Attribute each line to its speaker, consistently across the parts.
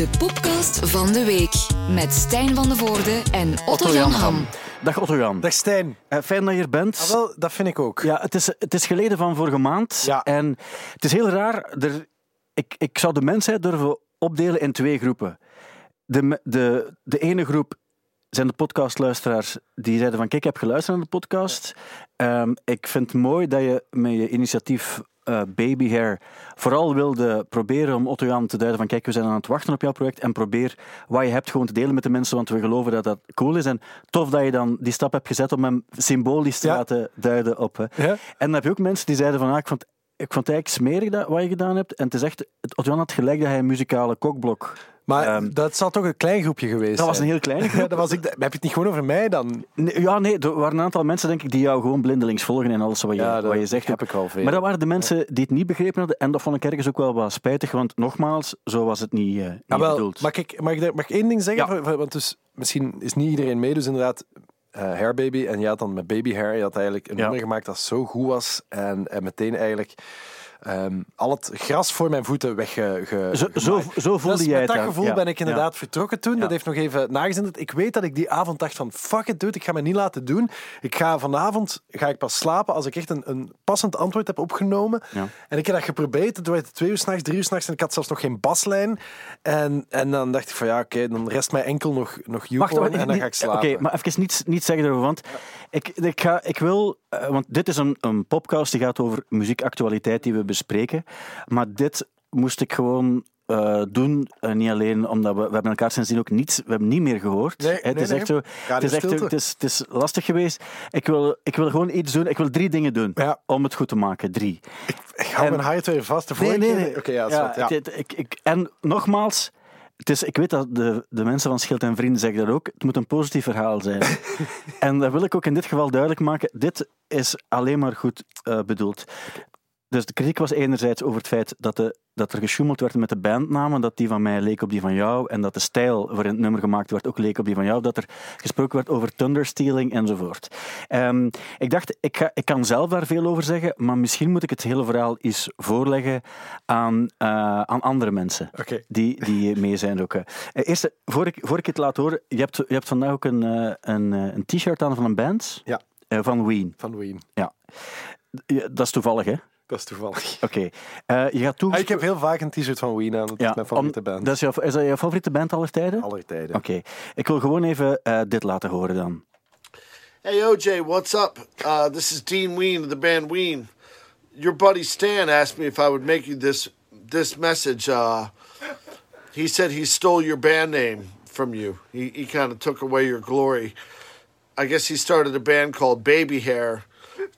Speaker 1: De podcast van de week met Stijn van de Voorde en Otto Jan Ham.
Speaker 2: Dag Otto Jan.
Speaker 3: Dag Stijn.
Speaker 2: Eh, fijn dat je er bent.
Speaker 3: Ah, wel, dat vind ik ook.
Speaker 2: Ja, het is, het is geleden van vorige maand.
Speaker 3: Ja.
Speaker 2: En het is heel raar. Er, ik, ik zou de mensheid durven opdelen in twee groepen. De, de, de ene groep zijn de podcastluisteraars die zeiden van kijk, ik heb geluisterd naar de podcast. Ehm, ik vind het mooi dat je met je initiatief eh, Baby Hair vooral wilde proberen om Otto Jan te duiden van kijk, we zijn aan het wachten op jouw project en probeer wat je hebt gewoon te delen met de mensen, want we geloven dat dat cool is. En tof dat je dan die stap hebt gezet om hem symbolisch te
Speaker 3: Ja.
Speaker 2: laten duiden op. hè.
Speaker 3: Ja.
Speaker 2: En dan heb je ook mensen die zeiden van ah, ik vond ik vond het eigenlijk smerig dat, wat je gedaan hebt. En het is echt, Otto Jan had gelijk dat hij een muzikale kokblok...
Speaker 3: Maar
Speaker 2: Ehm,
Speaker 3: dat zal toch een klein groepje geweest
Speaker 2: Dat was een heel kleine
Speaker 3: Ja,
Speaker 2: groep.
Speaker 3: dat was ik, heb je het niet gewoon over mij dan?
Speaker 2: Nee, ja, nee, er waren een aantal mensen denk ik die jou gewoon blindelings volgen en alles wat je,
Speaker 3: Ja,
Speaker 2: wat je zegt.
Speaker 3: heb ik al veel.
Speaker 2: Maar dat waren de mensen die het niet begrepen hadden. En dat vond ik ergens ook wel wat spijtig, want nogmaals, zo was het niet, eh, niet
Speaker 3: Ah, wel,
Speaker 2: bedoeld.
Speaker 3: mag, ik, mag, ik, mag ik één ding zeggen?
Speaker 2: Ja.
Speaker 3: Want dus, misschien is niet iedereen mee, dus inderdaad, eh Hair Baby. En je had dan met Baby Hair, je had eigenlijk een nummer gemaakt dat zo goed was. En, en meteen eigenlijk ehm, al het gras voor mijn voeten wegge... ge-
Speaker 2: Zo, zo, voelde
Speaker 3: Dus
Speaker 2: jij
Speaker 3: met dat gevoel
Speaker 2: Ja,
Speaker 3: ben ik inderdaad
Speaker 2: ja.
Speaker 3: vertrokken toen. Dat heeft nog even nagezinderd. Ik weet dat ik die avond dacht van fuck it dude, ik ga me niet laten doen. Ik ga vanavond ga ik pas slapen als ik echt een, een passend antwoord heb opgenomen. En ik heb dat geprobeerd. Het werd twee uur s'nachts, drie uur s'nachts en ik had zelfs nog geen baslijn. En, en dan dacht ik van ja, oké, dan rest mij enkel nog, nog
Speaker 2: Wacht,
Speaker 3: en dan
Speaker 2: niet-
Speaker 3: ga ik slapen.
Speaker 2: Oké, maar even niet, niet zeggen erover, want ik, ik, ga, ik wil... eh, want dit is een, een podcast die gaat over muziekactualiteit die we bespreken. Maar dit moest ik gewoon eh, doen, eh, niet alleen omdat we... We hebben elkaar sindsdien ook niets... We hebben niet meer gehoord.
Speaker 3: Nee,
Speaker 2: het
Speaker 3: nee,
Speaker 2: is
Speaker 3: nee.
Speaker 2: echt zo... Het is, echt, het, is, het is lastig geweest. Ik wil, ik wil gewoon iets doen. Ik wil drie dingen doen
Speaker 3: Ja.
Speaker 2: om het goed te maken. Drie.
Speaker 3: ik hou
Speaker 2: en-
Speaker 3: mijn hart weer vast. De vorige keer- Oké, ja,
Speaker 2: Ja,
Speaker 3: ja.
Speaker 2: het- ik, ik, en nogmaals, het is, ik weet dat de, de mensen van Schild en Vrienden zeggen dat ook. Het moet een positief verhaal zijn. en dat wil ik ook in dit geval duidelijk maken. Dit is alleen maar goed eh, bedoeld. Dus de kritiek was enerzijds over het feit dat, de, dat er gesjoemeld werd met de bandnamen, dat die van mij leek op die van jou, en dat de stijl waarin het nummer gemaakt werd ook leek op die van jou, dat er gesproken werd over thunderstealing enzovoort. Ehm, ik dacht, ik, ga, ik kan zelf daar veel over zeggen, maar misschien moet ik het hele verhaal eens voorleggen aan, eh, aan andere mensen. Die, die mee zijn ook. eh. Eh, Eerst, voor ik, voor ik het laat horen, je hebt, je hebt vandaag ook een, een, een t-shirt aan van een band,
Speaker 3: Ja,
Speaker 2: van Ween.
Speaker 3: van Ween.
Speaker 2: Ja. Ja, Dat is toevallig, hè?
Speaker 3: Dat is toevallig.
Speaker 2: Oké. Eh, je gaat
Speaker 3: Ah,
Speaker 2: toegesproken...
Speaker 3: ik heb heel vaak een t-shirt van Ween aan. Dat is mijn favoriete
Speaker 2: om-
Speaker 3: band.
Speaker 2: Dat is, jouw, is dat jouw favoriete band aller tijden?
Speaker 3: Aller tijden.
Speaker 2: Oké. Ik wil gewoon even eh, dit laten horen dan.
Speaker 4: Hey OJ, what's up? Uh, this is Dean Ween of the band Ween. Your buddy Stan asked me if I would make you this this message. Uh, he said he stole your band name from you. He he kind of took away your glory. I guess he started a band called Baby Hair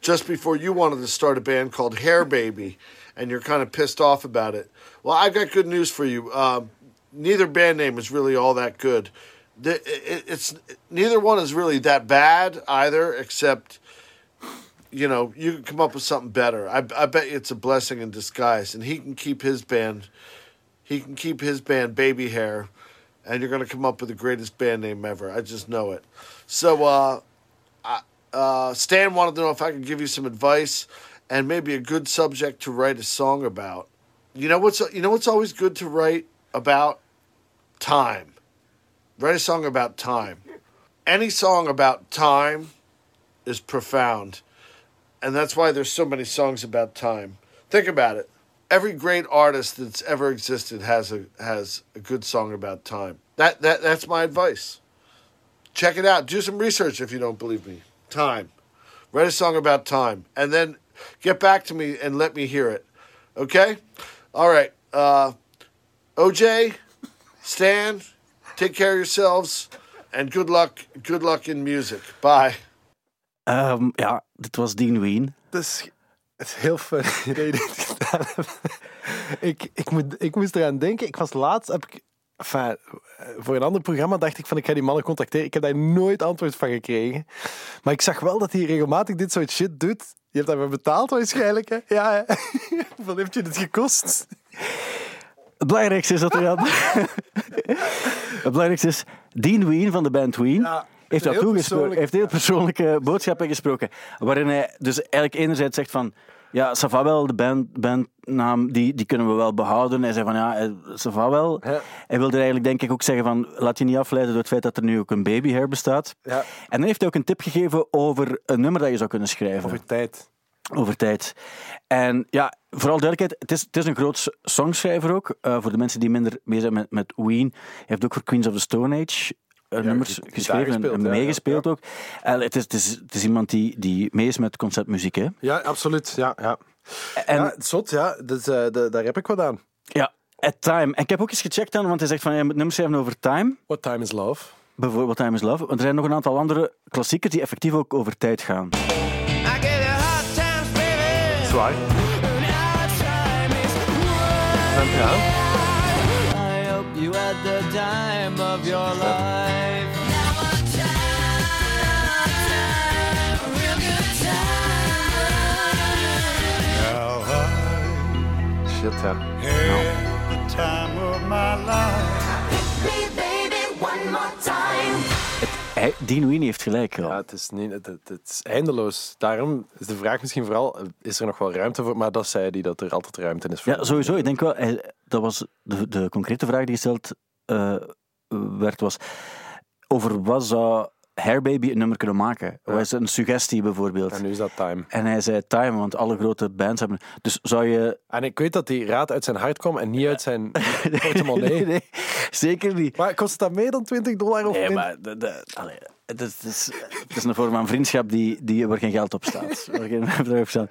Speaker 4: just before you wanted to start a band called Hair Baby, and you're kind of pissed off about it. Well, I've got good news for you. Um, neither band name is really all that good. It's neither one is really that bad either, except you know you can come up with something better. I, I bet it's a blessing in disguise, and he can keep his band. He can keep his band Baby Hair, and you're gonna come up with the greatest band name ever. I just know it. So, uh, uh, Stan wanted to know if I could give you some advice and maybe a good subject to write a song about. You know what's you know what's always good to write about time. Write a song about time. Any song about time is profound. And that's why there's so many songs about time. Think about it. Every great artist that's ever existed has a has a good song about time. That that that's my advice. Check it out. Do some research if you don't believe me. Time. Write a song about time and then get back to me and let me hear it. Okay? All right. Uh OJ, Stan, take care of yourselves and good luck good luck in music. Bye.
Speaker 2: Ehm, ja, dit was Dean Ween.
Speaker 3: Het is, het is heel fun dat je dit gedaan hebt. Ik, ik, moet, ik moest eraan denken. Ik was laatst, heb ik, enfin, voor een ander programma dacht ik van ik ga die mannen contacteren. Ik heb daar nooit antwoord van gekregen. Maar ik zag wel dat hij regelmatig dit soort shit doet. Je hebt daarvoor betaald waarschijnlijk. Hè? Ja, hè? hoeveel heeft je dit gekost?
Speaker 2: Het belangrijkste is dat we hadden... het belangrijkste is, Dean Ween van de band Ween
Speaker 3: Ja,
Speaker 2: heeft, dat toegesproken, heeft heel persoonlijke boodschappen gesproken. Waarin hij dus eigenlijk enerzijds zegt van... Ja, ça va wel, de band, bandnaam, die, die kunnen we wel behouden. Hij zei van, ja, eh, ça va wel.
Speaker 3: Ja.
Speaker 2: Hij wilde eigenlijk denk ik ook zeggen van, laat je niet afleiden door het feit dat er nu ook een baby hair bestaat.
Speaker 3: Ja,
Speaker 2: En dan heeft hij ook een tip gegeven over een nummer dat je zou kunnen schrijven.
Speaker 3: over tijd.
Speaker 2: over tijd. En ja, vooral duidelijkheid, het is, het is een groot songschrijver ook. Eh, voor de mensen die minder mee zijn met, met Ween. Hij heeft ook voor Queens of the Stone Age eh, nummers geschreven en-
Speaker 3: gespeeld,
Speaker 2: en
Speaker 3: ja,
Speaker 2: meegespeeld
Speaker 3: ja.
Speaker 2: ook. En het, is, het, is, het is iemand die, die mee is met conceptmuziek. Hè?
Speaker 3: Ja, absoluut. Ja, ja.
Speaker 2: En,
Speaker 3: ja zot, ja. Dus, eh, de- daar heb ik wat aan.
Speaker 2: ja, At Time. En ik heb ook eens gecheckt dan, want hij zegt van, je moet nummers schrijven over time.
Speaker 3: What time is love?
Speaker 2: Bijvoorbeeld Time is Love. Want er zijn nog een aantal andere klassiekers die effectief ook over tijd gaan.
Speaker 5: I get you hard times, baby.
Speaker 3: Zwaar. Ja.
Speaker 5: Of your life.
Speaker 3: Shit, ja.
Speaker 6: the time of my life.
Speaker 2: Hij, Dean heeft gelijk.
Speaker 3: Ja,
Speaker 2: Ja.
Speaker 3: het is, niet, het, het- het is eindeloos. Daarom is de vraag misschien vooral, is er nog wel ruimte voor? Maar dat zei hij, dat er altijd ruimte is voor.
Speaker 2: Ja, sowieso. Ik denk wel, hij- dat was de, de concrete vraag die gesteld eh, werd, was over wat zou Hairbaby een nummer kunnen maken? Wat is een suggestie bijvoorbeeld?
Speaker 3: En nu is dat time.
Speaker 2: En hij zei time, want alle grote bands hebben... Dus zou je...
Speaker 3: En ik weet dat die raad uit zijn hart kwam en niet uit zijn portemonnee.
Speaker 2: nee, nee, zeker niet.
Speaker 3: Maar kost dat meer dan 20 dollar of
Speaker 2: Nee, maar de, de, allee, het, is, het, is, het is een vorm van vriendschap die, die, waar geen geld op staat. Waar geen bedrag op staat.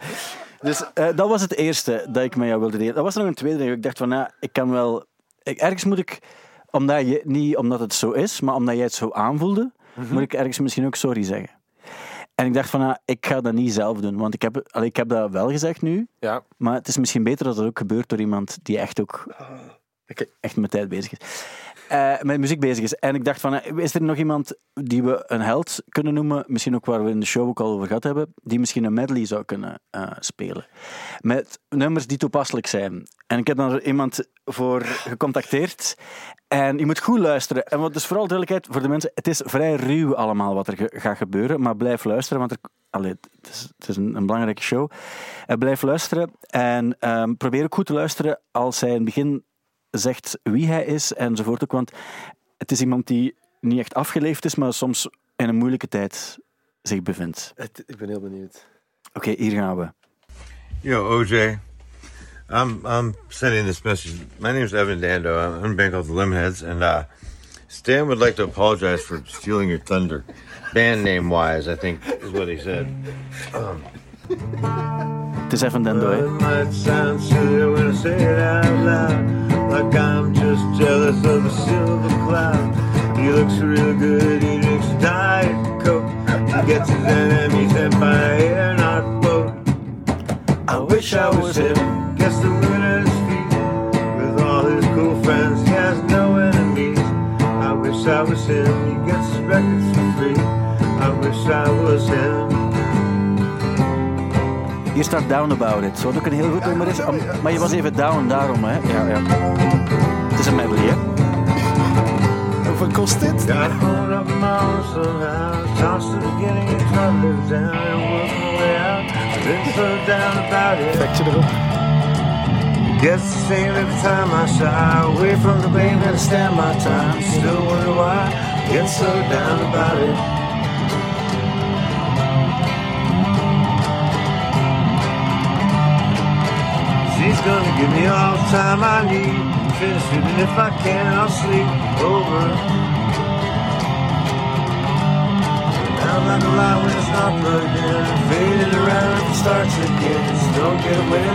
Speaker 2: Dus eh, dat was het eerste dat ik met jou wilde delen. Dat was nog een tweede. Ik dacht van, ja, ik kan wel... Ik, ergens moet ik, omdat je, niet omdat het zo is, maar omdat jij het zo aanvoelde, moet ik ergens misschien ook sorry zeggen. En ik dacht van, ja, ik ga dat niet zelf doen. Want ik heb, allee, ik heb dat wel gezegd nu,
Speaker 3: Ja,
Speaker 2: maar het is misschien beter dat het ook gebeurt door iemand die echt ook echt met tijd bezig is. Eh, met muziek bezig is. En ik dacht van, eh, is er nog iemand die we een held kunnen noemen, misschien ook waar we in de show ook al over gehad hebben, die misschien een medley zou kunnen eh, spelen. Met nummers die toepasselijk zijn. En ik heb dan er iemand voor gecontacteerd. En je moet goed luisteren. En wat dus vooral duidelijkheid voor de mensen, het is vrij ruw allemaal wat er gaat gebeuren, maar blijf luisteren, want het is, is een, belangrijke show. Blijf luisteren en ehm, probeer ook goed te luisteren als hij in het begin zegt wie hij is enzovoort ook, want het is iemand die niet echt afgeleefd is, maar soms in een moeilijke tijd zich bevindt.
Speaker 3: het- ik ben heel benieuwd.
Speaker 2: Oké, hier gaan we.
Speaker 7: Yo, OJ. I'm I'm sending this message. My name's Evan Dando. I'm in a band called the Limheads, and uh, Stan would like to apologize for stealing your thunder. Band name wise, I think is what he said.
Speaker 2: Het is even Dendo, hè.
Speaker 7: Like I'm just jealous of a silver cloud. He looks real good. He drinks diet coke. He gets his enemies hit by air, not boat. I wish I was him. Gets the his feet. With all his cool friends, he has no enemies. I wish I was him. He gets his records for free. I wish I was him.
Speaker 2: Hier staat Down About It, wat ook een heel goed nummer is. om- Maar je was even down daarom, hè. Ja, ja. Het is een medley, hè.
Speaker 3: Hoeveel kost dit?
Speaker 7: It.
Speaker 3: Effectje erop.
Speaker 7: Guess the same every time I shy away from the blame and stand my time. Still wonder why I get so down about it. She's gonna give me all the time I need. Finish it, and if I can, I'll sleep over. Now like a light when it's not plugged in, fading around if it starts again. Just don't get away,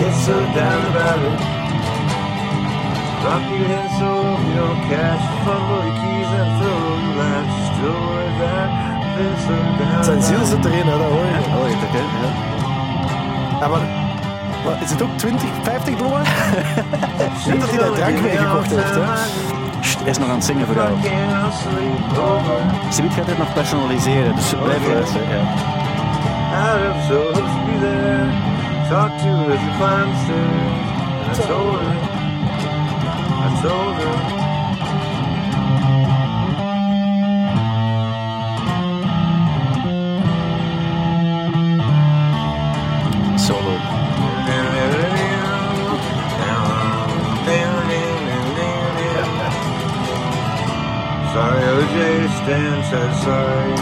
Speaker 7: get so down about it. Rock your head so you don't catch, fumble your keys and throw the latch. Still worried that I've been so down.
Speaker 3: Ziel
Speaker 7: about it.
Speaker 3: zit erin, hè, dat.
Speaker 2: Oh, je het. Ja.
Speaker 3: Ja, maar, maar is het ook 20, 50 dollar? Ik denk dat hij daar drank mee gekocht heeft. Hè?
Speaker 2: Sst, hij is nog aan het zingen voor jou. Sibiet gaat dit nog personaliseren, dus blijf luisteren. Ja.
Speaker 7: Out of so hopes to be there. Talk to her as we climb the stairs. And I told her, I told her. Stan said sorry.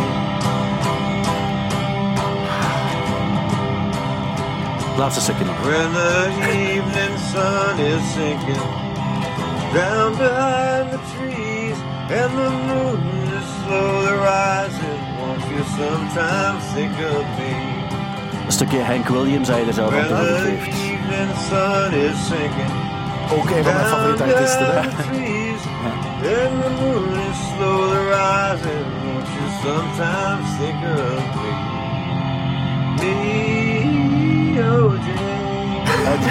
Speaker 2: Laatste stukje.
Speaker 7: When the evening sun is sinking down behind the trees and the moon is slowly rising, won't you sometimes think of me?
Speaker 2: Een stukje Hank Williams, hij zelf aan
Speaker 7: When the
Speaker 2: heeft.
Speaker 7: evening sun is sinking
Speaker 3: Ook een van mijn favoriete artiesten. Hè?
Speaker 7: Trees and the moon is slowly rising, won't you sometimes think of me? Me, oh.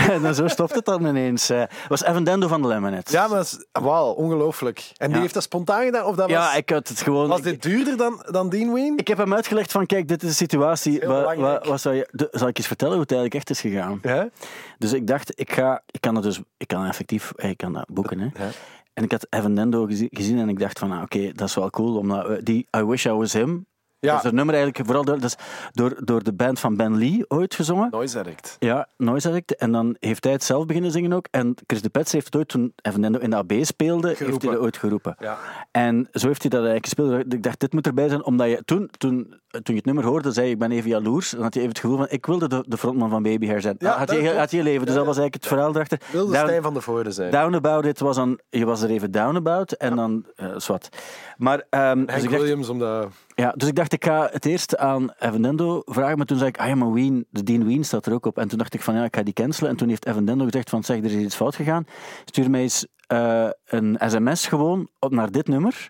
Speaker 2: En dan zo stopt het dan ineens. eh. was Evan Dendo van de Lemonheads.
Speaker 3: Ja, maar is, wauw, ongelooflijk. En die
Speaker 2: Ja.
Speaker 3: heeft dat spontaan gedaan? Of dat
Speaker 2: Ja,
Speaker 3: was,
Speaker 2: ik had het gewoon...
Speaker 3: was dit duurder dan, dan Dean Ween?
Speaker 2: Ik heb hem uitgelegd van, kijk, dit is de situatie.
Speaker 3: Heel
Speaker 2: Wa- wa-
Speaker 3: belangrijk.
Speaker 2: wat zou je, de- zal ik eens vertellen hoe het eigenlijk echt is gegaan?
Speaker 3: Ja?
Speaker 2: Dus ik dacht, ik ga, ik kan het dus, ik kan effectief, ik kan dat boeken, hè.
Speaker 3: Ja.
Speaker 2: En ik had Evan Dendo gezi- gezien en ik dacht van, ah, oké, dat is wel cool, omdat die I Wish I Was Him,
Speaker 3: Ja.
Speaker 2: dat is het nummer eigenlijk vooral door, dat is door, door de band van Ben Lee ooit gezongen.
Speaker 3: Noise Addict.
Speaker 2: Ja, Noise Addict. En dan heeft hij het zelf beginnen zingen ook. En Chris de Pets heeft het ooit, toen Evan Dendo in de AB speelde, heeft hij
Speaker 3: Geroepen.
Speaker 2: dat ooit geroepen.
Speaker 3: Ja.
Speaker 2: En zo heeft hij dat eigenlijk gespeeld. Ik dacht, dit moet erbij zijn, omdat je toen, toen, toen je het nummer hoorde, zei je, ik ben even jaloers. Dan had je even het gevoel van, ik wilde de, de frontman van Baby Hair zijn.
Speaker 3: Ja,
Speaker 2: had, je, had je leven. Dus dat was eigenlijk het verhaal erachter.
Speaker 3: Wilde
Speaker 2: Down-
Speaker 3: Stijn van de Voorde zijn.
Speaker 2: Down About It was dan, je was er even down about en dan, zwart. Maar, dus,
Speaker 3: Hank
Speaker 2: ik dacht,
Speaker 3: Williams, omdat...
Speaker 2: ja, dus ik dacht, ik ga het eerst aan Evan Dendo vragen, maar toen zei ik, ah Ween, de Dean Ween staat er ook op. En toen dacht ik van, ja, ik ga die cancelen. En toen heeft Evan Dendo gezegd van, zeg, er is iets fout gegaan. Stuur mij eens eh, een sms gewoon op, naar dit nummer.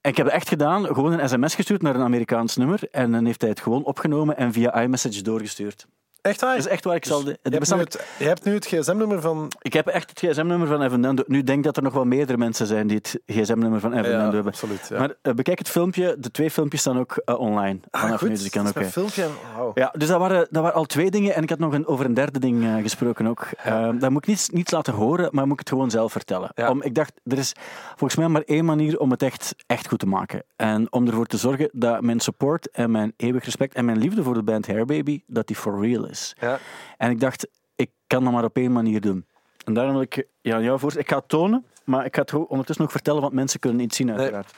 Speaker 2: En ik heb het echt gedaan, gewoon een sms gestuurd naar een Amerikaans nummer. En dan heeft hij het gewoon opgenomen en via iMessage doorgestuurd.
Speaker 3: Echt waar?
Speaker 2: Dat is echt waar ik zal... De,
Speaker 3: je, hebt nu
Speaker 2: bestand-
Speaker 3: het, je hebt nu het gsm-nummer van...
Speaker 2: Ik heb echt het gsm-nummer van Evan. Nu denk ik dat er nog wel meerdere mensen zijn die het gsm-nummer van Evan Dendo hebben.
Speaker 3: absoluut. Ja.
Speaker 2: Maar eh, bekijk het filmpje. De twee filmpjes staan ook eh, online. Vanaf
Speaker 3: ah, goed,
Speaker 2: nu, dus kan ook, eh,
Speaker 3: filmpje.
Speaker 2: Ja, dus dat waren, dat waren al twee dingen. En ik had nog een, over een derde ding gesproken ook. Eh, dat moet ik niet, niet laten horen, maar moet ik het gewoon zelf vertellen.
Speaker 3: Ja.
Speaker 2: Om, ik dacht, er is volgens mij maar één manier om het echt, echt goed te maken. En om ervoor te zorgen dat mijn support en mijn eeuwig respect en mijn liefde voor de band Hairbaby, dat die for real is.
Speaker 3: Ja.
Speaker 2: En ik dacht, ik kan dat maar op één manier doen. En daarom wil ik ja, jou voor. Ik ga het tonen, maar ik ga het ondertussen nog vertellen, want mensen kunnen niet zien, uiteraard.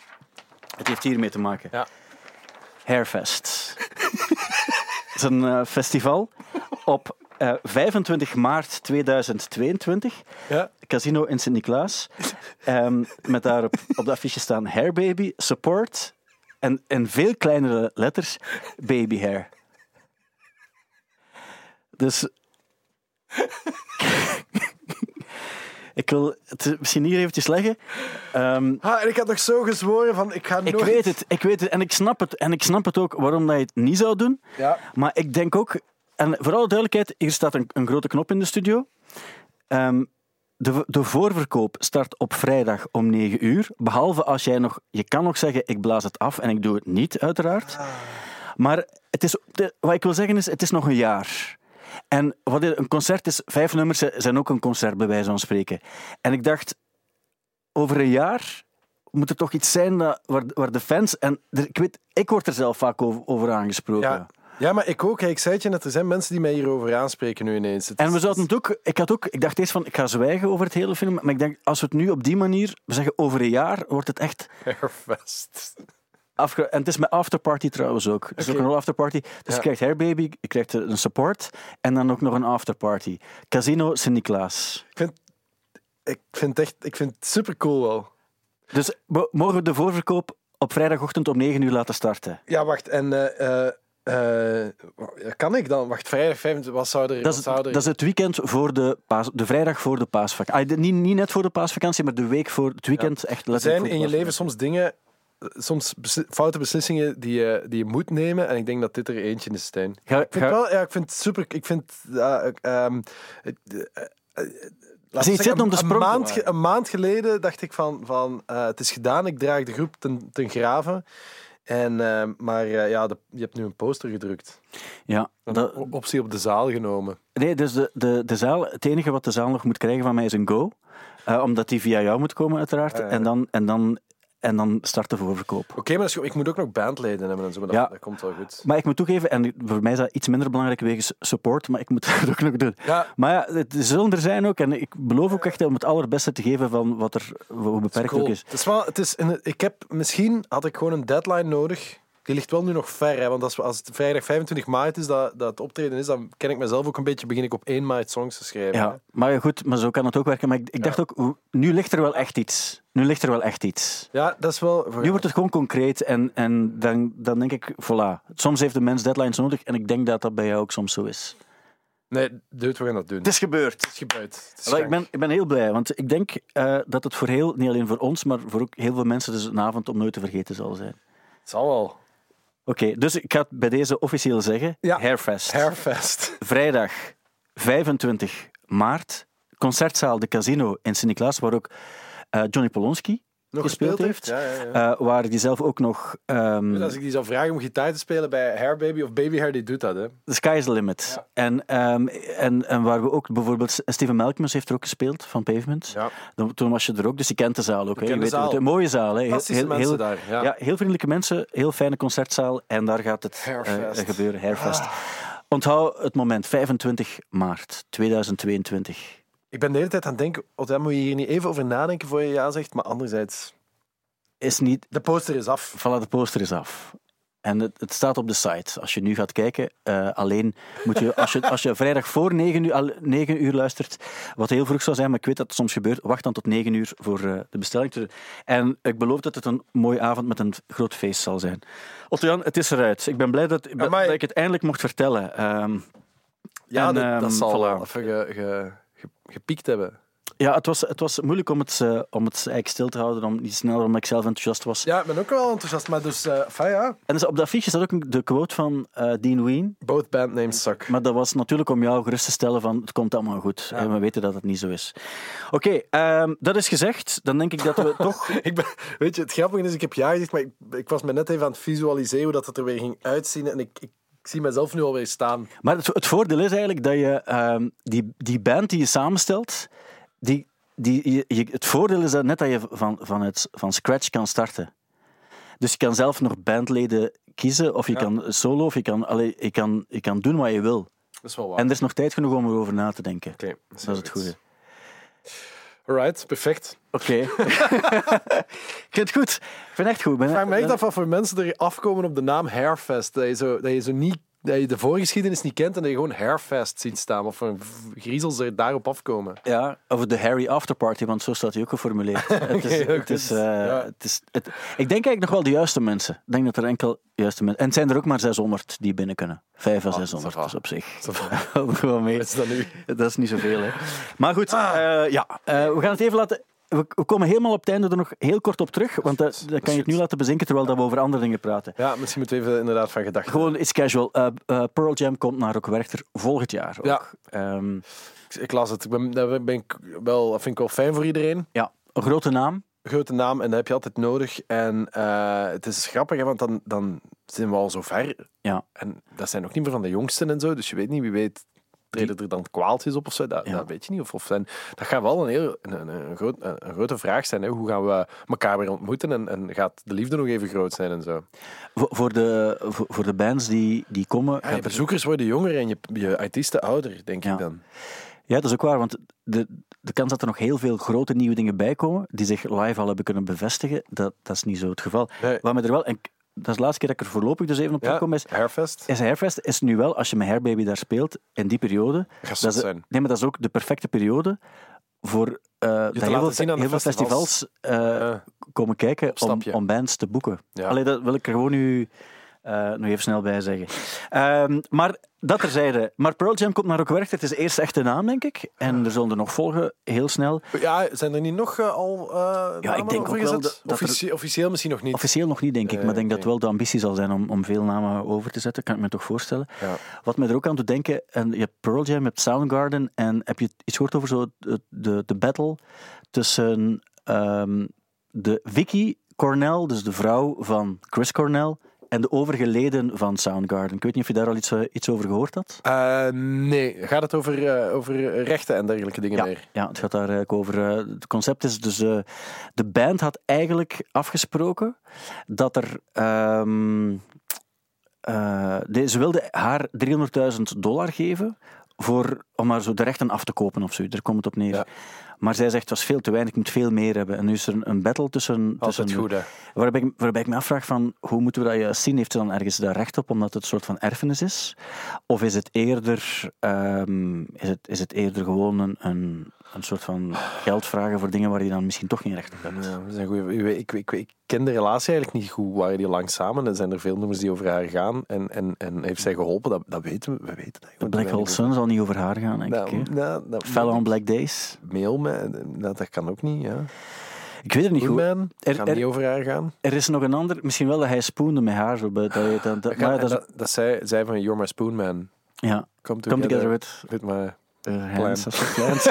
Speaker 2: Het heeft hiermee te maken.
Speaker 3: Ja.
Speaker 2: Hairfest. Het is een eh, festival op eh, 25 maart 2022.
Speaker 3: Ja.
Speaker 2: Casino in Sint-Niklaas. Ehm, met daarop op de affiche staan Hairbaby, Support en in veel kleinere letters Baby Hair. Dus ik wil het misschien hier eventjes leggen. Ehm,
Speaker 3: Ah, en ik had nog zo gezworen van, ik ga
Speaker 2: ik
Speaker 3: nooit...
Speaker 2: weet het, ik weet het en ik snap het. En ik snap het ook waarom dat je het niet zou doen.
Speaker 3: Ja.
Speaker 2: Maar ik denk ook, en voor alle duidelijkheid, hier staat een, een grote knop in de studio. Ehm, de, de voorverkoop start op vrijdag om 9 uur. Behalve als jij nog, je kan nog zeggen, ik blaas het af en ik doe het niet, uiteraard. Maar het is, de- wat ik wil zeggen is, het is nog een jaar. En wat een concert is, vijf nummers zijn ook een concert, bij wijze van spreken. En ik dacht, over een jaar moet er toch iets zijn dat, waar, waar de fans... En ik weet, ik word er zelf vaak over, over aangesproken.
Speaker 3: Ja. ja, maar ik ook. Ik zei het je net, er zijn mensen die mij hierover aanspreken nu ineens. Het
Speaker 2: En we zouden het ook, ik, had ook, ik dacht eerst van, ik ga zwijgen over het hele film, maar ik denk, als we het nu op die manier, we zeggen over een jaar, wordt het echt
Speaker 3: Hairfest.
Speaker 2: Afge... En het is met afterparty trouwens ook. Het is ook een afterparty. Dus
Speaker 3: Ja.
Speaker 2: je krijgt Hairbaby, je krijgt een support en dan ook nog een afterparty. Casino Sint-Niklaas.
Speaker 3: Ik vind, ik vind het echt ik vind het super cool wel.
Speaker 2: Dus mo- mogen we de voorverkoop op vrijdagochtend om 9 uur laten starten?
Speaker 3: Ja, wacht. En eh, eh, eh, kan ik dan? Wacht, vrijdag 25, wat zou er...
Speaker 2: Dat is,
Speaker 3: zou er
Speaker 2: dat is het weekend voor de, paas, de vrijdag voor de paasvakantie. Ah, niet, niet net voor de paasvakantie, maar de week voor het weekend. Echt
Speaker 3: Er
Speaker 2: letterlijk
Speaker 3: zijn in je leven soms dingen, soms besli- foute beslissingen die je, die je moet nemen. En ik denk dat dit er eentje is, Stijn.
Speaker 2: Ga-
Speaker 3: Ik vind,
Speaker 2: ga-
Speaker 3: wel, ja, ik vind het super. Ik vind. ehm, het, eh, eh, zeggen,
Speaker 2: zitten om de
Speaker 3: een,
Speaker 2: sprong
Speaker 3: maand, een maand geleden dacht ik van, van het is gedaan, ik draag de groep ten, ten graven. En, eh, maar ja, de- je hebt nu een poster gedrukt.
Speaker 2: Ja,
Speaker 3: optie op de zaal genomen.
Speaker 2: nee, dus de, de, de zaal, het enige wat de zaal nog moet krijgen van mij is een go. Omdat die via jou moet komen, uiteraard. En dan, en dan en dan start de voorverkoop.
Speaker 3: Oké, maar is ik moet ook nog bandleden hebben en zo, maar dat,
Speaker 2: Ja.
Speaker 3: dat komt wel goed.
Speaker 2: Maar ik moet toegeven, en voor mij is dat iets minder belangrijk wegens support, maar ik moet het ook nog doen.
Speaker 3: Ja,
Speaker 2: Maar ja, het zullen er zijn ook. En ik beloof ook echt om het allerbeste te geven van wat er, hoe beperkt
Speaker 3: cool.
Speaker 2: ook is.
Speaker 3: Het is wel, het is in, ik heb, misschien had ik gewoon een deadline nodig. Die ligt wel nu nog ver, hè, want als, we- als het vrijdag 25 maart is dat, dat het optreden is, dan ken ik mezelf ook een beetje, begin ik op 1 maart songs te schrijven. hè.
Speaker 2: Ja, maar goed, maar zo kan het ook werken. Maar ik, ik dacht ook, nu ligt er wel echt iets. Nu ligt er wel echt iets.
Speaker 3: Ja, dat is wel...
Speaker 2: Nu wordt het gewoon concreet en, en dan, dan denk ik, voilà. Soms heeft de mens deadlines nodig en ik denk dat dat bij jou ook soms zo is.
Speaker 3: Nee, dude, we gaan dat doen.
Speaker 2: Het is gebeurd.
Speaker 3: Het is gebeurd. Het is
Speaker 2: Wel, ik, ben, ik ben heel blij, want ik denk eh, dat het voor heel, niet alleen voor ons, maar voor ook heel veel mensen dus een avond om nooit te vergeten zal zijn.
Speaker 3: Het zal wel.
Speaker 2: Oké, dus ik ga het bij deze officieel zeggen.
Speaker 3: Ja.
Speaker 2: Hairfest.
Speaker 3: Hairfest.
Speaker 2: Vrijdag 25 maart. Concertzaal De Casino in Sint-Niklaas, waar ook eh, Johnny Polonski
Speaker 3: Nog
Speaker 2: gespeeld, heeft.
Speaker 3: heeft? Ja.
Speaker 2: Eh, waar hij zelf ook nog... ehm,
Speaker 3: Dus als ik die zou vragen om gitaar te spelen bij Hair Baby of Baby Hair, die doet dat, hè.
Speaker 2: The Sky is the Limit. En, ehm, en, en waar we ook bijvoorbeeld... Steven Melkmus heeft er ook gespeeld, van Pavement. Toen was je er ook, dus je kent de zaal ook. Hè. Je weet
Speaker 3: zaal.
Speaker 2: Een mooie zaal. Hè. Heel, heel,
Speaker 3: mensen
Speaker 2: heel-
Speaker 3: daar. Ja.
Speaker 2: heel vriendelijke mensen, heel fijne concertzaal. En daar gaat het eh,
Speaker 3: Hairfest. Ah.
Speaker 2: gebeuren, Hairfest. Onthoud het moment, 25 maart 2022.
Speaker 3: Ik ben de hele tijd aan het denken, daar moet je hier niet even over nadenken voor je ja zegt, maar anderzijds,
Speaker 2: Is niet...
Speaker 3: de poster is af.
Speaker 2: Voilà, de poster is af. En het, het staat op de site. Als je nu gaat kijken, eh, alleen moet je als, je, als je vrijdag voor 9 uur, al, 9 uur luistert, wat heel vroeg zou zijn, maar ik weet dat het soms gebeurt, wacht dan tot 9 uur voor eh, de bestelling. En ik beloof dat het een mooie avond met een groot feest zal zijn. Otto-Jan, het is eruit. Ik ben blij dat, dat ik het eindelijk mocht vertellen. Ehm,
Speaker 3: Ja,
Speaker 2: En,
Speaker 3: dat,
Speaker 2: ehm,
Speaker 3: dat zal
Speaker 2: voilà.
Speaker 3: even ge, ge, ge- gepiekt hebben.
Speaker 2: ja, het was, het was moeilijk om het, eh, om het eigenlijk stil te houden, om niet sneller, omdat ik zelf enthousiast was.
Speaker 3: Ja, ik ben ook wel enthousiast, maar dus, eh enfin, ja,
Speaker 2: En dus op dat affiche staat ook de quote van eh, Dean Ween.
Speaker 3: both band names suck.
Speaker 2: Maar dat was natuurlijk om jou gerust te stellen van het komt allemaal goed. En we weten dat het niet zo is. Oké, ehm, dat is gezegd. Dan denk ik dat we toch...
Speaker 3: Ik ben, weet je, het grappige is, ik heb ja gezegd, maar ik, ik was me net even aan het visualiseren hoe dat het er weer ging uitzien. En ik, ik, ik zie mezelf nu alweer staan.
Speaker 2: Maar het, het voordeel is eigenlijk dat je ehm, die, die band die je samenstelt, die, die, je, je- het voordeel is dat net dat je van, van, het, van scratch kan starten. Dus je kan zelf nog bandleden kiezen, of je
Speaker 3: Ja.
Speaker 2: kan solo, of je kan, allee, je, kan, je kan doen wat je wil.
Speaker 3: Dat is wel waar.
Speaker 2: En er is nog tijd genoeg om erover na te denken.
Speaker 3: Oké,
Speaker 2: Dat is het goede.
Speaker 3: Alright, perfect.
Speaker 2: Oké. ik vind het goed. Ik vind het echt goed. Ben-
Speaker 3: Ik vraag me echt af wat voor mensen er afkomen op de naam Hairfest. Dat je zo, dat je zo niet... Dat je de voorgeschiedenis niet kent en dat je gewoon Hairfest ziet staan. Voor griezels er daarop afkomen.
Speaker 2: Ja, over de Harry Afterparty, want zo staat hij ook geformuleerd. is, is, is, ik denk eigenlijk nog wel de juiste mensen. Ik denk dat er enkel juiste mensen... En het zijn er ook maar 600 die binnen kunnen. 5 à 600,
Speaker 3: ça va.
Speaker 2: dus op zich. Mee.
Speaker 3: Wat is dat nu?
Speaker 2: Dat is niet zoveel, hè. Maar goed, eh, ja, eh, we gaan het even laten... We, komen helemaal op het einde er nog heel kort op terug, want dat, dat kan je het nu laten bezinken terwijl dat we over andere dingen praten.
Speaker 3: Ja, misschien moeten we even inderdaad van gedachten.
Speaker 2: Gewoon iets casual. Eh, eh, Pearl Jam komt naar Rock Werchter volgend jaar ook.
Speaker 3: Ja.
Speaker 2: Ehm,
Speaker 3: Ik, ik las het. Ik ben, dat ben ik wel, vind ik wel fijn voor iedereen.
Speaker 2: ja, een grote naam.
Speaker 3: Grote naam en dat heb je altijd nodig. En eh, het is grappig, hè, want dan, dan zijn we al zo ver.
Speaker 2: Ja.
Speaker 3: En dat zijn ook niet meer van de jongsten en zo. Dus je weet niet, wie weet, treden er dan kwaaltjes op of zo. Dat, dat weet je niet. Of, of zijn, dat gaat wel een, heel, een, een, een groot, een, een grote vraag zijn. Hè. Hoe gaan we elkaar weer ontmoeten en, en gaat de liefde nog even groot zijn en zo.
Speaker 2: Voor, voor, de, voor, voor de bands die, die komen.
Speaker 3: Ja, je
Speaker 2: er-
Speaker 3: bezoekers worden jonger en je, je artiesten ouder, denk ik dan.
Speaker 2: ja, dat is ook waar, want de, de kans dat er nog heel veel grote nieuwe dingen bij komen, die zich live al hebben kunnen bevestigen, dat, dat is niet zo het geval.
Speaker 3: Nee.
Speaker 2: Wat me er wel, dat is de laatste keer dat ik er voorlopig dus even op terugkom, is,
Speaker 3: Hairfest.
Speaker 2: is Hairfest is nu wel, als je met Hairbaby daar speelt, in die periode, dat is,
Speaker 3: zijn.
Speaker 2: nee, maar dat is ook de perfecte periode voor eh, dat heel, veel,
Speaker 3: zien aan
Speaker 2: heel veel
Speaker 3: festivals.
Speaker 2: festivals eh,
Speaker 3: Ja.
Speaker 2: komen kijken om, bands te boeken.
Speaker 3: Ja.
Speaker 2: Allee, dat wil ik er gewoon nu eh, nog even snel bij zeggen. Ehm, maar dat terzijde. Maar Pearl Jam komt naar ook werk. Het is de eerste echte naam, denk ik. En er zullen er nog volgen, heel snel.
Speaker 3: Ja, zijn er niet nog eh, al uh,
Speaker 2: Ja, ik denk ook wel dat- dat
Speaker 3: Officieel misschien nog niet.
Speaker 2: Officieel nog niet, denk ik.
Speaker 3: Eh,
Speaker 2: Maar ik denk dat
Speaker 3: oké.
Speaker 2: wel de ambitie zal zijn om, om veel namen over te zetten. Kan ik me toch voorstellen.
Speaker 3: Ja.
Speaker 2: Wat me er ook aan doet denken, en je hebt Pearl Jam, je hebt Soundgarden. En heb je iets gehoord over zo de, de, de battle tussen ehm, de Vicky Cornell, dus de vrouw van Chris Cornell, en de overige leden van Soundgarden. Ik weet niet of je daar al iets, eh, iets over gehoord had.
Speaker 3: Eh, nee, gaat het over, eh, over rechten en dergelijke dingen
Speaker 2: Ja,
Speaker 3: meer?
Speaker 2: ja, het gaat daar eigenlijk over. het concept is dus. de band had eigenlijk afgesproken dat er. ehm, eh, de- ze wilde haar 300.000 dollar geven voor, om haar zo de rechten af te kopen of zo. Daar komt het op neer.
Speaker 3: Ja.
Speaker 2: Maar zij zegt, het was veel te weinig, ik moet veel meer hebben. En nu is er een, een battle tussen... Tussen
Speaker 3: goed?
Speaker 2: Waarbij ik, waarbij ik me afvraag van, hoe moeten we dat juist zien? Heeft ze dan ergens daar recht op, omdat het een soort van erfenis is? Of is het eerder, ehm, is het, is het eerder gewoon een, een, een soort van geld vragen voor dingen waar je dan misschien toch geen recht op hebt?
Speaker 3: Ja, dat is een goeie- ik, ik, ik, ik ken de relatie eigenlijk niet goed. Waren die lang samen? En zijn er veel nummers die over haar gaan? En, en, en heeft zij geholpen? Dat, dat weten we. We weten dat.
Speaker 2: De Black Hole Sun zal niet over haar gaan, denk ik. hè?
Speaker 3: Nou, nou, nou,
Speaker 2: Fell on Black Days.
Speaker 3: Mail me, dat, dat kan ook niet. Ja.
Speaker 2: Ik weet het niet goed.
Speaker 3: Goodman,
Speaker 2: Er-
Speaker 3: kan
Speaker 2: er-
Speaker 3: niet over haar gaan.
Speaker 2: Er is nog een ander, misschien wel dat hij spoende met haar. Zo, dat, dat, dat,
Speaker 3: Dat,
Speaker 2: maar
Speaker 3: kan,
Speaker 2: dat is-
Speaker 3: dat, dat zij, zij van You're My Spoon Man.
Speaker 2: ja,
Speaker 3: Come
Speaker 2: come together with
Speaker 3: with my...
Speaker 2: Uh, hands plans.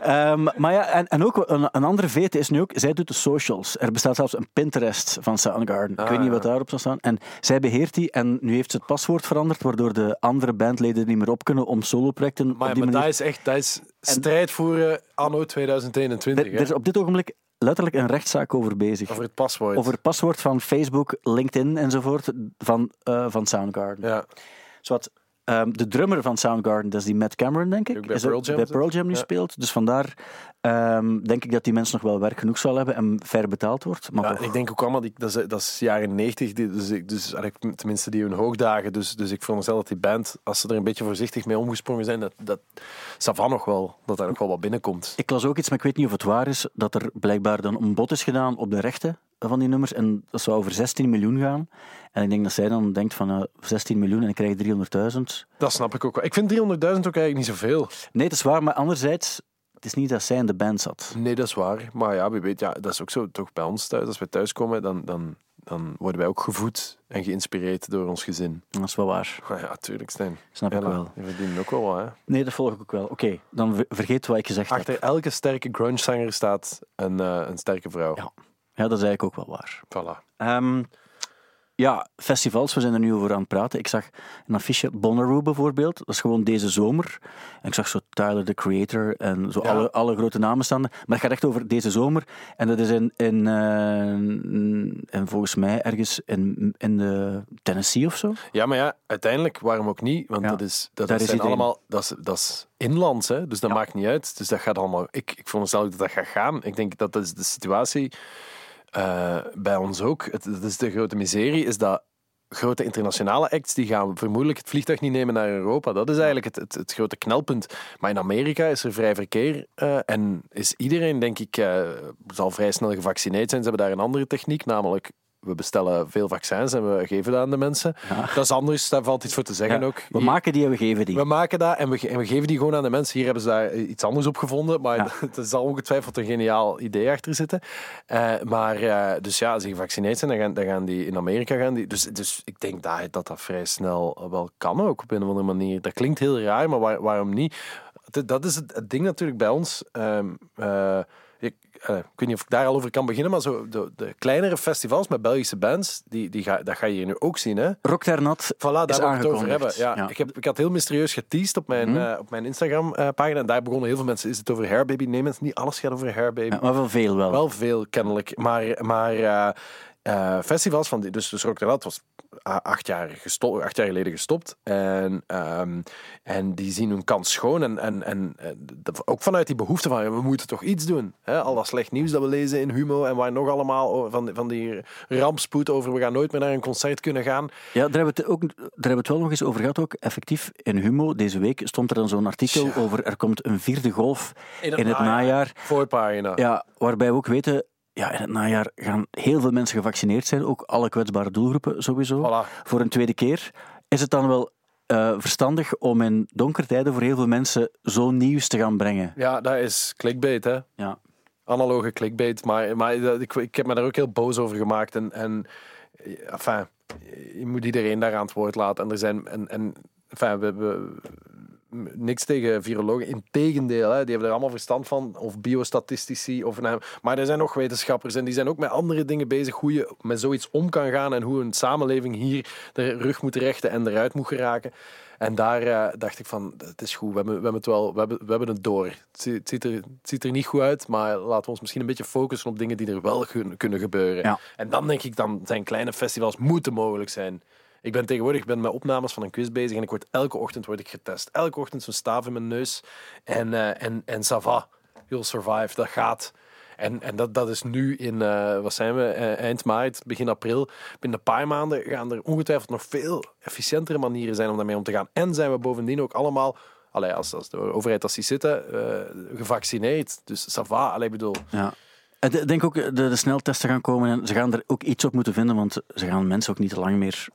Speaker 2: Ehm, maar ja, en, en ook een, een andere vete is nu ook, zij doet de socials. Er bestaat zelfs een Pinterest van Soundgarden. ik
Speaker 3: Ah,
Speaker 2: weet niet
Speaker 3: ja.
Speaker 2: wat daarop zal staan. En zij beheert die en nu heeft ze het paswoord veranderd, waardoor de andere bandleden niet meer op kunnen om soloprojecten
Speaker 3: Maar,
Speaker 2: op die
Speaker 3: maar
Speaker 2: manier...
Speaker 3: dat is echt dat is strijd voeren anno 2021.
Speaker 2: Er, er is op dit ogenblik letterlijk een rechtszaak over bezig.
Speaker 3: Over het paswoord.
Speaker 2: Over het paswoord van Facebook, LinkedIn enzovoort van, eh, van Soundgarden.
Speaker 3: Ja.
Speaker 2: Zowat, ehm, de drummer van Soundgarden, dat is die Matt Cameron, denk ik.
Speaker 3: Ook bij
Speaker 2: is
Speaker 3: Pearl Jam
Speaker 2: bij
Speaker 3: zit.
Speaker 2: Pearl Jam nu
Speaker 3: Ja.
Speaker 2: speelt. Dus vandaar ehm, denk ik dat die mensen nog wel werk genoeg zal hebben en fair betaald wordt. Maar
Speaker 3: Ja,
Speaker 2: toch.
Speaker 3: en ik denk ook allemaal, die, dat, is, dat is jaren 90, die, dus, ik- dus tenminste die hun hoogdagen. Dus, dus ik veronderstel dat die band, als ze er een beetje voorzichtig mee omgesprongen zijn, dat, dat Savan nog wel, dat daar nog wel wat binnenkomt.
Speaker 2: Ik las ook iets, maar ik weet niet of het waar is, dat er blijkbaar dan een bod is gedaan op de rechten van die nummers. En dat zou over 16 miljoen gaan. En ik denk dat zij dan denkt van eh, 16 miljoen en ik krijg 300.000.
Speaker 3: Dat snap ik ook wel. Ik vind 300.000 ook eigenlijk niet zoveel.
Speaker 2: Nee, het is waar, maar anderzijds, het is niet dat zij in de band zat.
Speaker 3: Nee, dat is waar. Maar ja, wie weet, ja, dat is ook zo toch bij ons thuis. Als we thuiskomen, dan, dan, dan worden wij ook gevoed en geïnspireerd door ons gezin.
Speaker 2: Dat is wel waar.
Speaker 3: Maar ja, tuurlijk, Stijn.
Speaker 2: Snap
Speaker 3: Ja,
Speaker 2: ik wel.
Speaker 3: Die verdienen ook wel wat, hè.
Speaker 2: Nee, dat volg ik ook wel. Oké, dan ver- vergeet wat ik gezegd
Speaker 3: Achter
Speaker 2: heb.
Speaker 3: elke sterke grunge-zanger staat een, eh, een sterke vrouw.
Speaker 2: Ja. Ja, dat is eigenlijk ook wel waar.
Speaker 3: Voilà.
Speaker 2: Ehm, ja, festivals, we zijn er nu over aan het praten. Ik zag een affiche, Bonnaroo bijvoorbeeld. Dat is gewoon deze zomer. En ik zag zo Tyler, the Creator en zo
Speaker 3: Ja.
Speaker 2: alle, alle grote namen staan. Maar het gaat echt over deze zomer. En dat is in, in, eh, en volgens mij ergens in, in de Tennessee of zo.
Speaker 3: Ja, maar ja, uiteindelijk, waarom ook niet? Want
Speaker 2: Ja,
Speaker 3: dat is, dat,
Speaker 2: daar
Speaker 3: dat
Speaker 2: is
Speaker 3: zijn allemaal, dat is, dat is inlands, hè? dus dat maakt niet uit. Dus dat gaat allemaal, ik, ik veronderstel ook dat dat gaat gaan. Ik denk dat dat is de situatie eh, bij ons ook. Het, dat is de grote miserie, is dat grote internationale acts, die gaan vermoedelijk het vliegtuig niet nemen naar Europa. Dat is eigenlijk het, het, het grote knelpunt. Maar in Amerika is er vrij verkeer eh, en is iedereen, denk ik, eh, zal vrij snel gevaccineerd zijn. Ze hebben daar een andere techniek, namelijk we bestellen veel vaccins en we geven dat aan de mensen. Dat is anders, daar valt iets voor te zeggen
Speaker 2: Ja,
Speaker 3: ook.
Speaker 2: we maken die en we geven die.
Speaker 3: we maken dat en we, ge- en we geven die gewoon aan de mensen. Hier hebben ze daar iets anders op gevonden, maar
Speaker 2: Ja.
Speaker 3: er zal ongetwijfeld een geniaal idee achter zitten. Eh, maar eh, dus ja, als die gevaccineerd zijn, dan gaan, dan gaan die in Amerika gaan die. Dus, dus ik denk dat, dat dat vrij snel wel kan ook op een of andere manier. Dat klinkt heel raar, maar waar- waarom niet? Dat- is het, het ding natuurlijk bij ons. Ehm, eh, ik, eh, ik weet niet of ik daar al over kan beginnen, maar zo de, de kleinere festivals met Belgische bands, die, die ga, dat ga je hier nu ook zien. Hè?
Speaker 2: Rock Nat
Speaker 3: Voilà, daar
Speaker 2: is
Speaker 3: wil ik het over hebben. Ja,
Speaker 2: Ja.
Speaker 3: Ik, heb, ik had heel mysterieus geteased op mijn, eh, op mijn Instagram-pagina. en daar begonnen heel veel mensen. Is het over Hairbaby? Nee, mensen, niet alles gaat over Hairbaby.
Speaker 2: Ja, maar wel veel wel.
Speaker 3: Wel veel, kennelijk. Maar, maar eh, eh, festivals van die, dus, dus Rock was acht jaar, gesto- acht jaar geleden gestopt. En, ehm, en die zien hun kans schoon. En, en, en eh, ook vanuit die behoefte van, we moeten toch iets doen. Hè? Al dat slecht nieuws dat we lezen in Humo en waar nog allemaal van, die- van die rampspoed over, we gaan nooit meer naar een concert kunnen gaan.
Speaker 2: Ja, daar hebben, we het ook, daar hebben we het wel nog eens over gehad. Ook. Effectief, in Humo deze week stond er dan zo'n artikel over er komt een vierde golf in het, najaar.
Speaker 3: Voorpagina.
Speaker 2: Ja, waarbij we ook weten, ja, in het najaar gaan heel veel mensen gevaccineerd zijn. Ook alle kwetsbare doelgroepen sowieso.
Speaker 3: Voilà.
Speaker 2: Voor een tweede keer. Is het dan wel eh, verstandig om in donkere tijden voor heel veel mensen zo nieuws te gaan brengen?
Speaker 3: Ja, dat is clickbait, hè.
Speaker 2: Ja.
Speaker 3: Analoge clickbait. Maar, maar ik, ik heb me daar ook heel boos over gemaakt. En, en enfin, je moet iedereen daar aan het woord laten. En er zijn... En, en, enfin, we, we, niks tegen virologen. Integendeel, hè, die hebben er allemaal verstand van. Of biostatistici. Of, nou, maar er zijn nog wetenschappers en die zijn ook met andere dingen bezig. Hoe je met zoiets om kan gaan en hoe een samenleving hier de rug moet rechten en eruit moet geraken. En daar eh, dacht ik van, het is goed, we hebben, we hebben het wel, we hebben, we hebben het door. Het ziet, het ziet er, het ziet er niet goed uit, maar laten we ons misschien een beetje focussen op dingen die er wel kun- kunnen gebeuren.
Speaker 2: Ja.
Speaker 3: En dan denk ik, dan zijn kleine festivals moeten mogelijk zijn. Ik ben tegenwoordig ik ben met opnames van een quiz bezig en ik word elke ochtend word ik getest. Elke ochtend zo'n staaf in mijn neus. En, eh en, en ça va, you'll survive, dat gaat. En, en dat, dat is nu in, eh, wat zijn we, eh, eind maart, begin april. Binnen een paar maanden gaan er ongetwijfeld nog veel efficiëntere manieren zijn om daarmee om te gaan. En zijn we bovendien ook allemaal, allee, als, als de overheid dat ziet zitten, gevaccineerd. Dus ça va, allee, bedoel...
Speaker 2: Ja. Ik denk ook de, de sneltesten gaan komen en ze gaan er ook iets op moeten vinden, want ze gaan mensen ook niet lang meer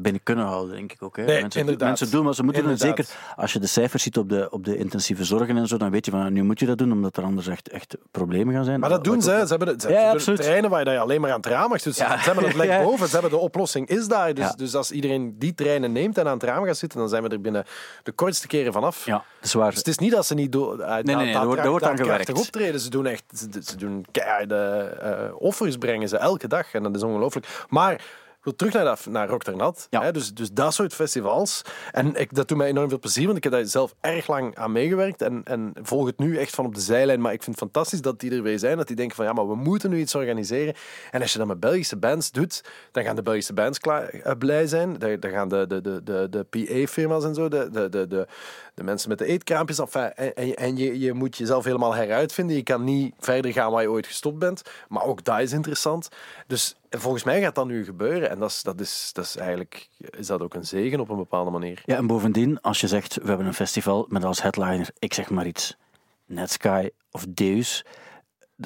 Speaker 2: binnen kunnen houden, denk ik ook. Hè.
Speaker 3: Nee,
Speaker 2: mensen, doen wat ze moeten doen.
Speaker 3: Inderdaad.
Speaker 2: Zeker als je de cijfers ziet op de, op de intensieve zorgen en zo, dan weet je van nu moet je dat doen, omdat er anders echt, echt problemen gaan zijn.
Speaker 3: Maar dat doen ze.
Speaker 2: ook-.
Speaker 3: Ze hebben, de, ze
Speaker 2: Ja,
Speaker 3: hebben
Speaker 2: absoluut.
Speaker 3: terreinen waar je alleen maar aan het raam mag. Dus
Speaker 2: Ja.
Speaker 3: ze hebben het lek boven. Ze hebben de oplossing is daar. Dus,
Speaker 2: Ja.
Speaker 3: dus als iedereen die treinen neemt en aan het raam gaat zitten, dan zijn we er binnen de kortste keren vanaf.
Speaker 2: Ja, dat is waar.
Speaker 3: Dus het is niet dat ze niet do-
Speaker 2: nee,
Speaker 3: uit
Speaker 2: nee, daar wordt- wordt aan gewerkt.
Speaker 3: optreden. Ze doen echt ze, ze doen keiharde eh, offers brengen ze elke dag. En dat is ongelooflijk. Maar wil terug naar, dat, naar Rock.
Speaker 2: Ja.
Speaker 3: Hè, dus, dus dat soort festivals. En ik, dat doet mij enorm veel plezier, want ik heb daar zelf erg lang aan meegewerkt. En, en volg het nu echt van op de zijlijn. Maar ik vind het fantastisch dat die er weer zijn. Dat die denken van ja, maar we moeten nu iets organiseren. En als je dat met Belgische bands doet, dan gaan de Belgische bands klaar, eh, blij zijn. Dan, dan gaan de, de, de, de, de PA-firma's en zo, de, de, de, de, de mensen met de eetkraampjes. En, en je, je moet jezelf helemaal heruitvinden. Je kan niet verder gaan waar je ooit gestopt bent. Maar ook dat is interessant. Dus volgens mij gaat dat nu gebeuren. En dat is, dat is, dat is eigenlijk is dat ook een zegen op een bepaalde manier.
Speaker 2: Ja, en bovendien, als je zegt, we hebben een festival met als headliner, ik zeg maar iets, Netsky of Deus.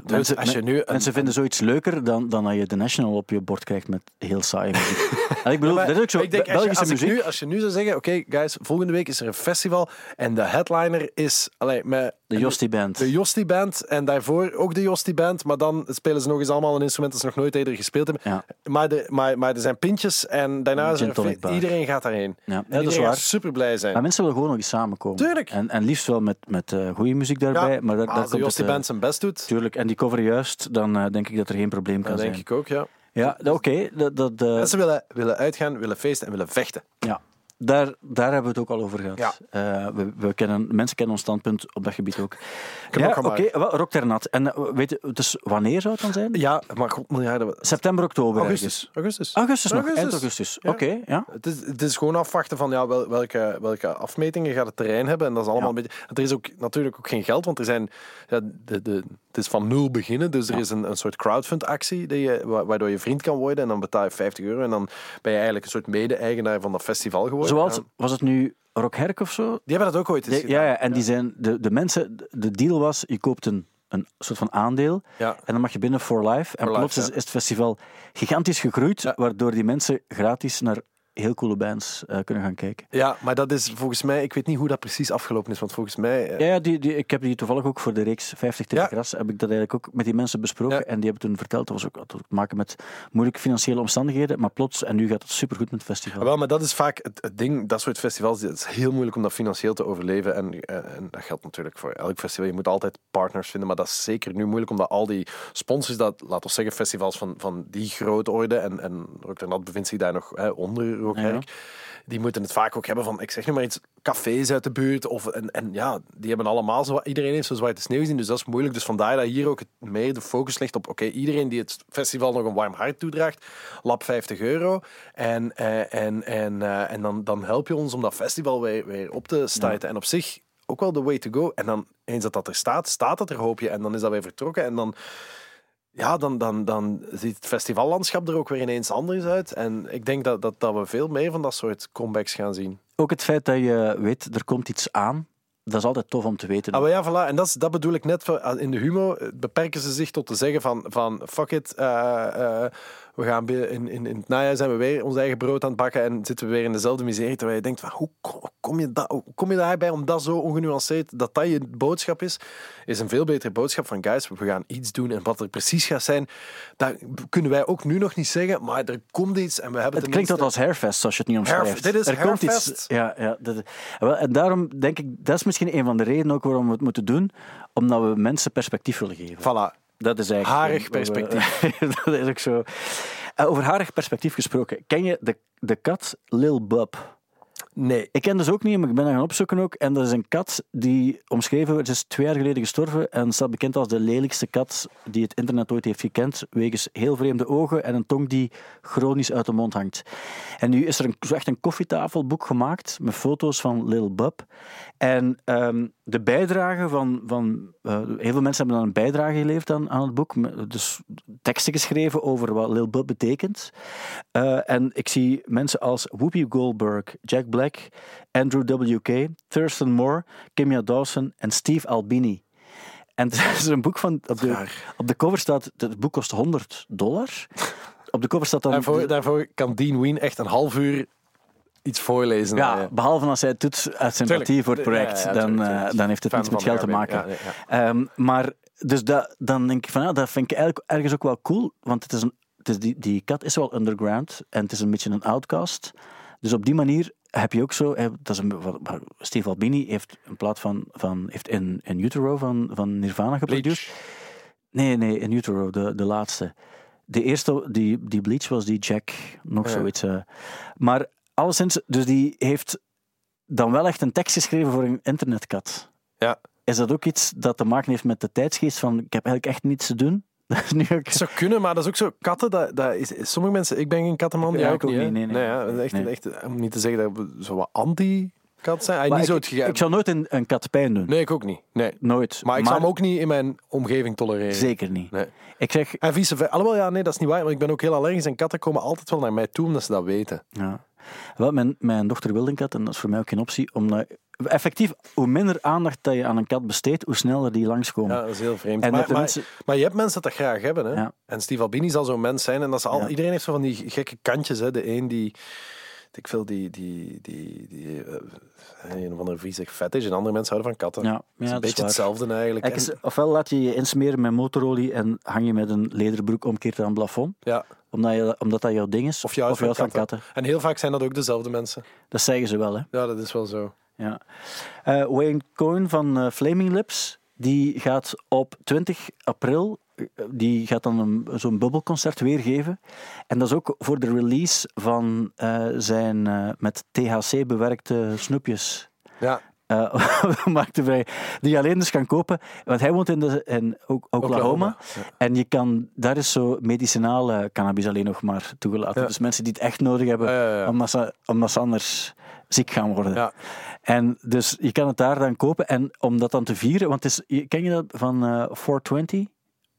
Speaker 2: Mensen,
Speaker 3: als je nu een-
Speaker 2: mensen vinden zoiets leuker dan, dan dat je de National op je bord krijgt met heel saaie muziek. en ik bedoel,
Speaker 3: Maar
Speaker 2: dat is ook zo.
Speaker 3: ik denk, als, je, als,
Speaker 2: muziek.
Speaker 3: nu, als je nu zou zeggen, oké guys, volgende week is er een festival en de headliner is allee, met
Speaker 2: De Jostie Band.
Speaker 3: de Jostie Band en daarvoor ook de Jostie Band, maar dan spelen ze nog eens allemaal een instrument dat ze nog nooit eerder gespeeld hebben.
Speaker 2: Ja.
Speaker 3: Maar, de, maar, maar er zijn pintjes en daarna is er iedereen gaat daarheen.
Speaker 2: Ja, ja, dat is waar.
Speaker 3: super blij zijn.
Speaker 2: Maar mensen willen gewoon nog eens samenkomen.
Speaker 3: Tuurlijk.
Speaker 2: En, en liefst wel met, met eh, goede muziek daarbij.
Speaker 3: Ja,
Speaker 2: maar daar
Speaker 3: als de Jostie Band zijn best doet,
Speaker 2: Tuurlijk, en die cover juist, dan eh, denk ik dat er geen probleem kan
Speaker 3: dan denk
Speaker 2: zijn.
Speaker 3: ik ook, ja.
Speaker 2: Ja, dat- oké. dat, dat, eh,
Speaker 3: Mensen willen, willen uitgaan, willen feesten en willen vechten.
Speaker 2: ja. Daar, daar hebben we het ook al over gehad.
Speaker 3: Ja.
Speaker 2: Eh, we, we kennen, mensen kennen ons standpunt op dat gebied ook. ja, oké. wel, Rock ter Nat. En eh, weet je, dus wanneer zou het dan zijn?
Speaker 3: Ja, maar god, miljarden...
Speaker 2: September, oktober
Speaker 3: Augustus. Augustus.
Speaker 2: Augustus nog,
Speaker 3: Augustus.
Speaker 2: eind augustus.
Speaker 3: Ja.
Speaker 2: Oké, ja.
Speaker 3: Het is, het is gewoon afwachten van ja, wel- welke, welke afmetingen gaat het terrein hebben. En dat is allemaal
Speaker 2: Ja.
Speaker 3: een beetje. Er is ook natuurlijk ook geen geld, want er zijn. Ja, de, de, het is van nul beginnen. Dus er is een, een soort crowdfund-actie die je, wa- waardoor je vriend kan worden. En dan betaal je 50 euro. En dan ben je eigenlijk een soort mede-eigenaar van dat festival geworden.
Speaker 2: Zoals, was het nu Rock Herk of zo?
Speaker 3: Die hebben dat ook ooit eens
Speaker 2: Ja,
Speaker 3: gedaan.
Speaker 2: ja, ja, en die zijn, de, de mensen, de deal was, je koopt een, een soort van aandeel
Speaker 3: Ja.
Speaker 2: en dan mag je binnen for life. En plots
Speaker 3: life,
Speaker 2: is, is het festival gigantisch gegroeid,
Speaker 3: Ja.
Speaker 2: waardoor die mensen gratis naar heel coole bands eh, kunnen gaan kijken.
Speaker 3: Ja, maar dat is volgens mij, ik weet niet hoe dat precies afgelopen is, want volgens mij. eh,
Speaker 2: Ja, ja die, die, ik heb die toevallig ook voor de reeks 50 tegen
Speaker 3: Ja.
Speaker 2: gras, heb ik dat eigenlijk ook met die mensen besproken.
Speaker 3: Ja.
Speaker 2: En die hebben toen verteld, dat was ook had ook te maken met moeilijke financiële omstandigheden, maar plots, en nu gaat het supergoed met het festival.
Speaker 3: Ja, wel, maar dat is vaak het, het ding, dat soort festivals, het is heel moeilijk om dat financieel te overleven. En, en, en dat geldt natuurlijk voor elk festival. Je moet altijd partners vinden, maar dat is zeker nu moeilijk, omdat al die sponsors, dat, laten we zeggen, festivals van, van die grote orde, en, en Rock der Nat bevindt zich daar nog hè, onder Die moeten het vaak ook hebben van, ik zeg nu maar iets, cafés uit de buurt, of, en, en ja, die hebben allemaal, zo, iedereen heeft zo'n zwarte sneeuw gezien, dus dat is moeilijk. Dus vandaar dat hier ook meer de focus ligt op, oké, iedereen die het festival nog een warm hart toedraagt, lap 50 euro, en, eh, en, en, eh, en dan, dan help je ons om dat festival weer, weer op te starten. En op zich ook wel de way to go. En dan, eens dat dat er staat, staat het er, hoop je, en dan is dat weer vertrokken, en dan ja, dan, dan, dan ziet het festivallandschap er ook weer ineens anders uit. En ik denk dat, dat, dat we veel meer van dat soort comebacks gaan zien.
Speaker 2: Ook het feit dat je weet, er komt iets aan. dat is altijd tof om te weten.
Speaker 3: Ah, maar ja, voilà. En dat, is, dat bedoel ik net. In de humor eh, beperken ze zich tot te zeggen van, van fuck it, eh, we gaan in, in, in het najaar zijn we weer ons eigen brood aan het bakken en zitten we weer in dezelfde miserie. Terwijl je denkt van, hoe kom, je, dat, hoe kom je daarbij om dat zo ongenuanceerd, dat dat je boodschap is, is een veel betere boodschap van guys, we gaan iets doen en wat er precies gaat zijn, dat kunnen wij ook nu nog niet zeggen, maar er komt iets en we hebben
Speaker 2: Het klinkt
Speaker 3: tenminste-
Speaker 2: als Hairfest, als je het niet omschrijft.
Speaker 3: Hairf- dit is
Speaker 2: er komt iets. Ja, ja, dat, wel, en daarom denk ik, dat is misschien een van de redenen ook waarom we het moeten doen, omdat we mensen perspectief willen geven.
Speaker 3: Voilà.
Speaker 2: Dat is eigenlijk...
Speaker 3: Harig perspectief.
Speaker 2: dat is ook zo. Eh, over harig perspectief gesproken. Ken je de, de kat Lil Bub?
Speaker 3: Nee.
Speaker 2: Ik ken dus ook niet, maar ik ben dat gaan opzoeken ook. En dat is een kat die omschreven wordt, ze is twee jaar geleden gestorven en staat bekend als de lelijkste kat die het internet ooit heeft gekend, wegens heel vreemde ogen en een tong die chronisch uit de mond hangt. En nu is er een, zo echt een koffietafelboek gemaakt met foto's van Lil Bub. En ehm, de bijdrage van... van eh, heel veel mensen hebben dan een bijdrage geleverd aan, aan het boek. Dus teksten geschreven over wat Lil Bub betekent. Eh, en ik zie mensen als Whoopi Goldberg, Jack Black, Andrew W.K., Thurston Moore, Kimia Dawson en Steve Albini. En het is een boek van... Op de, op de cover staat... Het boek kost 100 dollar. Op de cover staat dan...
Speaker 3: Daarvoor, daarvoor kan Dean Ween echt een half uur iets voorlezen.
Speaker 2: Ja,
Speaker 3: je.
Speaker 2: behalve als hij het doet uit sympathie voor het project,
Speaker 3: ja, ja,
Speaker 2: dan,
Speaker 3: tuurlijk,
Speaker 2: eh,
Speaker 3: tuurlijk.
Speaker 2: dan heeft het
Speaker 3: Fan
Speaker 2: niets met geld te maken. Ehm, maar dus dat, dan denk ik van ja, dat vind ik eigenlijk ergens ook wel cool, want het is een, het is die, die kat is wel underground en het is een beetje een outcast. Dus op die manier heb je ook zo, dat is een, Steve Albini heeft een plaat van, van heeft in, in Utero van, van Nirvana geproduceerd. Nee, nee, in Utero, de, de laatste. De eerste, die, die Bleach was die Jack, nog
Speaker 3: Ja.
Speaker 2: zoiets. eh. Maar alleszins, dus die heeft dan wel echt een tekst geschreven voor een internetkat.
Speaker 3: Ja.
Speaker 2: Is dat ook iets dat te maken heeft met de tijdsgeest van ik heb eigenlijk echt niets te doen? Dat is nu ook...
Speaker 3: Het zou kunnen, maar dat is ook zo. Katten, dat, dat is, sommige mensen, ik ben geen kattenman,
Speaker 2: Ja,
Speaker 3: jij
Speaker 2: ik
Speaker 3: ook
Speaker 2: ook
Speaker 3: niet. hè?
Speaker 2: niet, nee, nee.
Speaker 3: ja, echt,
Speaker 2: Nee.
Speaker 3: echt, om niet te zeggen dat we zo wat anti-kat zijn. Ah,
Speaker 2: Maar
Speaker 3: niet zo
Speaker 2: ik,
Speaker 3: het gege-
Speaker 2: ik zou nooit een, een kat pijn doen.
Speaker 3: Nee, ik ook niet. Nee.
Speaker 2: Nooit.
Speaker 3: Maar ik zou hem ook niet in mijn omgeving tolereren.
Speaker 2: Zeker niet.
Speaker 3: Nee.
Speaker 2: Ik zeg...
Speaker 3: En vice versa. Alhoewel, ja, nee, dat is niet waar, want ik ben ook heel allergisch en katten komen altijd wel naar mij toe omdat ze dat weten.
Speaker 2: Ja. Wel, mijn, mijn dochter wilde een kat en dat is voor mij ook geen optie. Omdat, effectief, hoe minder aandacht dat je aan een kat besteedt, hoe sneller die langskomen.
Speaker 3: Ja, dat is heel vreemd.
Speaker 2: En
Speaker 3: maar, maar,
Speaker 2: mensen-
Speaker 3: maar je hebt mensen dat dat graag hebben. Hè?
Speaker 2: Ja.
Speaker 3: En Steve Albini zal zo'n mens zijn. En dat is al,
Speaker 2: Ja.
Speaker 3: iedereen heeft zo van die gekke kantjes. Hè? De een die... Ik veel die, die, die, die eh, een of andere viezig fetish en andere mensen houden van katten.
Speaker 2: Ja,
Speaker 3: is een
Speaker 2: is
Speaker 3: beetje hetzelfde eigenlijk. En-
Speaker 2: ofwel laat je je insmeren met motorolie en hang je met een lederbroek omkeerd aan het plafond,
Speaker 3: ja.
Speaker 2: omdat, je, omdat dat jouw ding is.
Speaker 3: Of houdt van,
Speaker 2: van
Speaker 3: katten. En heel vaak zijn dat ook dezelfde mensen.
Speaker 2: Dat zeggen ze wel, hè.
Speaker 3: Ja, dat is wel zo.
Speaker 2: Ja. Eh, Wayne Coyne van eh, Flaming Lips, die gaat op 20 april, die gaat dan een, zo'n bubbelconcert weergeven. En dat is ook voor de release van eh, zijn eh, met THC bewerkte snoepjes.
Speaker 3: Ja,
Speaker 2: eh marktenvrij, die je alleen dus kan kopen. Want hij woont in, de, in Oklahoma.
Speaker 3: Oklahoma,
Speaker 2: En je kan, daar is zo medicinale cannabis alleen nog maar toegelaten.
Speaker 3: Ja.
Speaker 2: Dus mensen die het echt nodig hebben,
Speaker 3: Ja.
Speaker 2: Omdat, ze, omdat ze anders ziek gaan worden.
Speaker 3: ja.
Speaker 2: En dus je kan het daar dan kopen. En om dat dan te vieren, want het is, ken je dat van eh 420?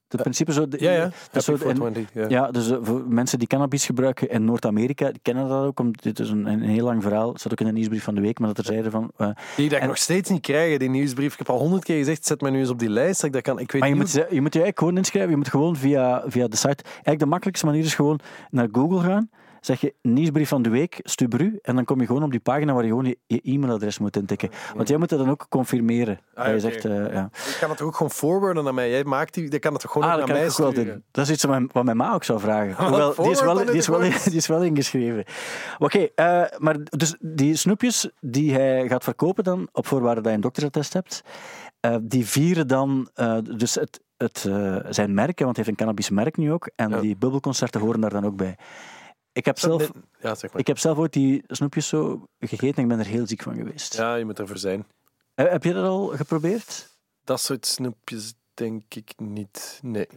Speaker 2: Het principe zo. de-
Speaker 3: ja, ja.
Speaker 2: dat is zo
Speaker 3: Happy
Speaker 2: in-
Speaker 3: 420, ja.
Speaker 2: ja, dus eh, voor mensen die cannabis gebruiken in Noord-Amerika, kennen dat ook. Omdat dit is een, een heel lang verhaal. Het staat ook in de nieuwsbrief van de week, maar dat er zeiden van. eh,
Speaker 3: Die dat ik nog steeds niet krijg, die nieuwsbrief. Ik heb al honderd keer gezegd, zet mij nu eens op die lijst. dat Ik dat kan. Ik weet
Speaker 2: Maar je
Speaker 3: niet
Speaker 2: moet, je moet je eigenlijk gewoon inschrijven. Je moet gewoon via, via de site. Eigenlijk de makkelijkste manier is gewoon naar Google gaan. Zeg je nieuwsbrief van de week, Stubru. En dan kom je gewoon op die pagina waar je gewoon je, je e-mailadres moet intikken. Want jij moet dat dan ook confirmeren.
Speaker 3: Ah,
Speaker 2: dat je zegt, eh, ja.
Speaker 3: Ik kan het ook gewoon forwarden naar mij. Jij maakt die, die kan het toch gewoon
Speaker 2: Ah,
Speaker 3: naar mij sturen.
Speaker 2: Dat is iets wat mijn, wat mijn ma ook zou vragen. Hoewel, die, is wel, die, is wel, die is wel ingeschreven. Oké, eh, maar dus die snoepjes die hij gaat verkopen dan, op voorwaarde dat je een dokterattest hebt, eh, die vieren dan dus het, het, zijn merken, want hij heeft een cannabismerk nu ook, en
Speaker 3: Ja.
Speaker 2: die bubbelconcerten horen daar dan ook bij. Ik heb, zelf,
Speaker 3: Ja, zeg maar.
Speaker 2: ik heb zelf ooit die snoepjes zo gegeten en ik ben er heel ziek van geweest.
Speaker 3: Ja, je moet ervoor zijn.
Speaker 2: Heb je dat al geprobeerd?
Speaker 3: Dat soort snoepjes denk ik niet. Nee.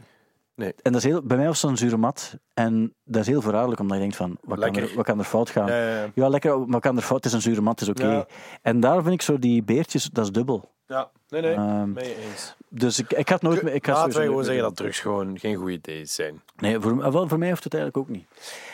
Speaker 2: En dat is heel, bij mij was het een zure mat. En dat is heel verraderlijk, omdat je denkt van, wat, kan
Speaker 3: Lekker.
Speaker 2: er, wat kan er fout gaan?
Speaker 3: Ja, ja, ja.
Speaker 2: Ja, lekker, maar wat kan er fout? Het is een zure mat, het is oké.
Speaker 3: Ja.
Speaker 2: En daar vind ik zo die beertjes, dat is dubbel.
Speaker 3: Ja. Nee, nee.
Speaker 2: Ehm,
Speaker 3: mee eens.
Speaker 2: dus ik, ik het nooit meer... Ik ga
Speaker 3: Laten wij gewoon zeggen dat drugs gewoon geen goed idee zijn.
Speaker 2: Nee, voor, wel, voor mij hoeft het eigenlijk ook niet.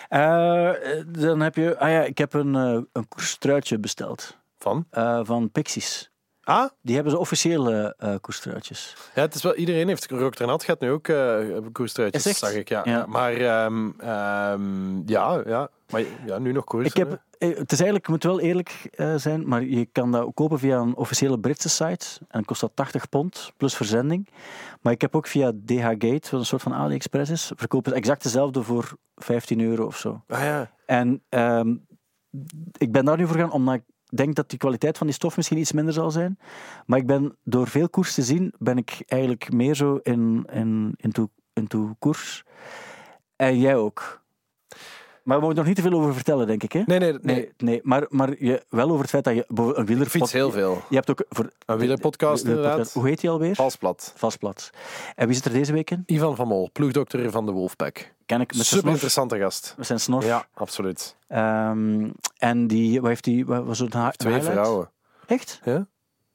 Speaker 2: Eh, dan heb je... Ah ja, ik heb een, eh, een koerstruitje besteld.
Speaker 3: Van?
Speaker 2: eh, van Pixies.
Speaker 3: Ah?
Speaker 2: Die hebben ze officiële eh koerstruitjes.
Speaker 3: Ja, het is wel, iedereen heeft Rook Nat gaat nu ook eh koerstruitjes,
Speaker 2: Is echt?
Speaker 3: zag ik. Ja.
Speaker 2: Ja.
Speaker 3: Maar ehm, ehm, ja, ja. Maar ja, nu nog koers.
Speaker 2: Ik heb, eh, het is eigenlijk, ik moet wel eerlijk eh, zijn, maar je kan dat ook kopen via een officiële Britse site. En kost dat 80 pond, plus verzending. Maar ik heb ook via DH Gate, wat een soort van AliExpress is, verkopen ze exact dezelfde voor 15 euro of zo.
Speaker 3: Ah ja.
Speaker 2: En ehm, ik ben daar nu voor gaan, omdat ik denk dat die kwaliteit van die stof misschien iets minder zal zijn. Maar ik ben, door veel koers te zien, ben ik eigenlijk meer zo in, in, into, into koers. En jij ook. Maar we moeten nog niet te veel over vertellen, denk ik. Hè?
Speaker 3: Nee, nee, nee.
Speaker 2: Nee, nee maar, maar je, wel over het feit dat je een wieler...
Speaker 3: Ik fiets heel veel.
Speaker 2: Je hebt ook voor
Speaker 3: Een wielerpodcast,
Speaker 2: de- de-
Speaker 3: inderdaad.
Speaker 2: Hoe heet die alweer?
Speaker 3: Valsplat.
Speaker 2: Vastplat. En wie zit er deze week in?
Speaker 3: Ivan van Mol, ploegdokter van de Wolfpack.
Speaker 2: Ken ik met
Speaker 3: Super interessante gast.
Speaker 2: Met zijn snor.
Speaker 3: Ja, absoluut.
Speaker 2: Ehm, en die, wat heeft die, wat was het een, ha- een
Speaker 3: Twee
Speaker 2: highlight?
Speaker 3: vrouwen.
Speaker 2: Echt?
Speaker 3: Ja?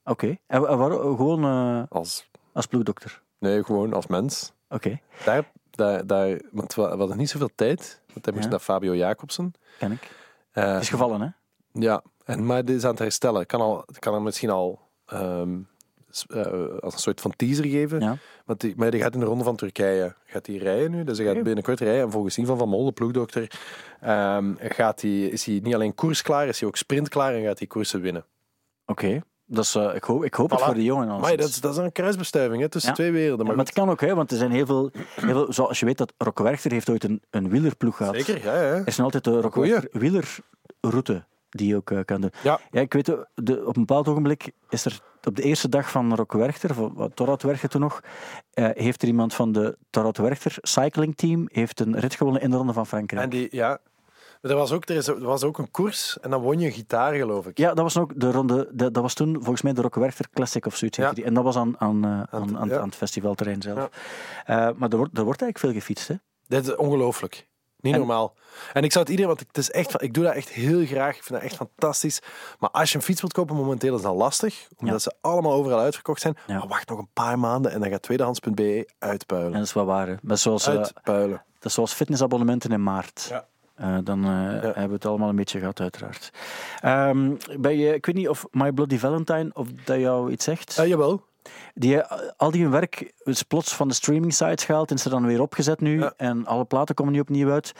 Speaker 2: Oké. En, en waar- gewoon eh,
Speaker 3: Als,
Speaker 2: als ploegdokter?
Speaker 3: nee, gewoon als mens.
Speaker 2: Oké,
Speaker 3: Daar, daar, daar, want we we hadden niet zoveel tijd. Want hij moest
Speaker 2: Ja.
Speaker 3: naar Fabio Jacobsen.
Speaker 2: ken ik.
Speaker 3: Eh,
Speaker 2: is gevallen, hè?
Speaker 3: Ja, en, maar dit is aan het herstellen. Kan, al, kan hem misschien al ehm, eh, als een soort van teaser geven.
Speaker 2: Ja.
Speaker 3: Want die, maar die gaat in de ronde van Turkije gaat die rijden nu. Dus hij gaat binnenkort rijden. En volgens Ivan van Mol, de ploegdokter, ehm, gaat hij, is hij niet alleen koersklaar, is hij ook sprintklaar en gaat hij koersen winnen.
Speaker 2: Oké. Dat is, eh, ik hoop, ik hoop het voor de jongen.
Speaker 3: Maar dat is, dat is een kruisbestuiving hè, tussen
Speaker 2: Ja.
Speaker 3: twee werelden. Maar
Speaker 2: Maar het kan ook, hè, want er zijn heel veel, heel veel zoals je weet dat Rocco Werchter heeft ooit een, een wielerploeg gehad.
Speaker 3: Zeker, ja. ja.
Speaker 2: Er is nog altijd de. Werchter wielerroute die je ook eh, kan doen.
Speaker 3: Ja.
Speaker 2: Ja, ik weet, de, op een bepaald ogenblik is er op de eerste dag van Rocco Werchter, Torhout Werchter toen nog, eh, heeft er iemand van de Torhout Werchter cycling team heeft een rit gewonnen in de Ronde van Frankrijk.
Speaker 3: En die, ja. Er was, ook, er, is, er was ook een koers en dan won je een gitaar, geloof ik.
Speaker 2: Ja, dat was ook de ronde. de- dat was toen volgens mij de Rocco Werchter Classic of zoiets.
Speaker 3: Ja.
Speaker 2: die. En dat was aan, aan, eh, aan, aan,
Speaker 3: ja.
Speaker 2: aan het festivalterrein zelf. Eh, maar er wordt, er wordt eigenlijk veel gefietst. Hè?
Speaker 3: Dit is ongelooflijk. Niet
Speaker 2: En-
Speaker 3: normaal. En ik zou het iedereen, want het is echt, ik doe dat echt heel graag. Ik vind dat echt fantastisch. Maar als je een fiets wilt kopen, momenteel is dat lastig. Omdat
Speaker 2: Ja.
Speaker 3: ze allemaal overal uitverkocht zijn.
Speaker 2: Ja.
Speaker 3: Maar wacht nog een paar maanden en dan gaat tweedehands.be uitpuilen.
Speaker 2: En dat is wel waar. Hè? Maar zoals, eh,
Speaker 3: Uitpuilen.
Speaker 2: dat is zoals fitnessabonnementen in maart.
Speaker 3: Ja.
Speaker 2: Eh, dan eh, hebben we het allemaal een beetje gehad, uiteraard. Ehm, ben je, ik weet niet of My Bloody Valentine, of dat jou iets zegt.
Speaker 3: Jawel.
Speaker 2: Die, eh, al die hun werk is plots van de streaming sites gehaald en is er dan weer opgezet nu.
Speaker 3: Ja.
Speaker 2: En alle platen komen nu opnieuw uit.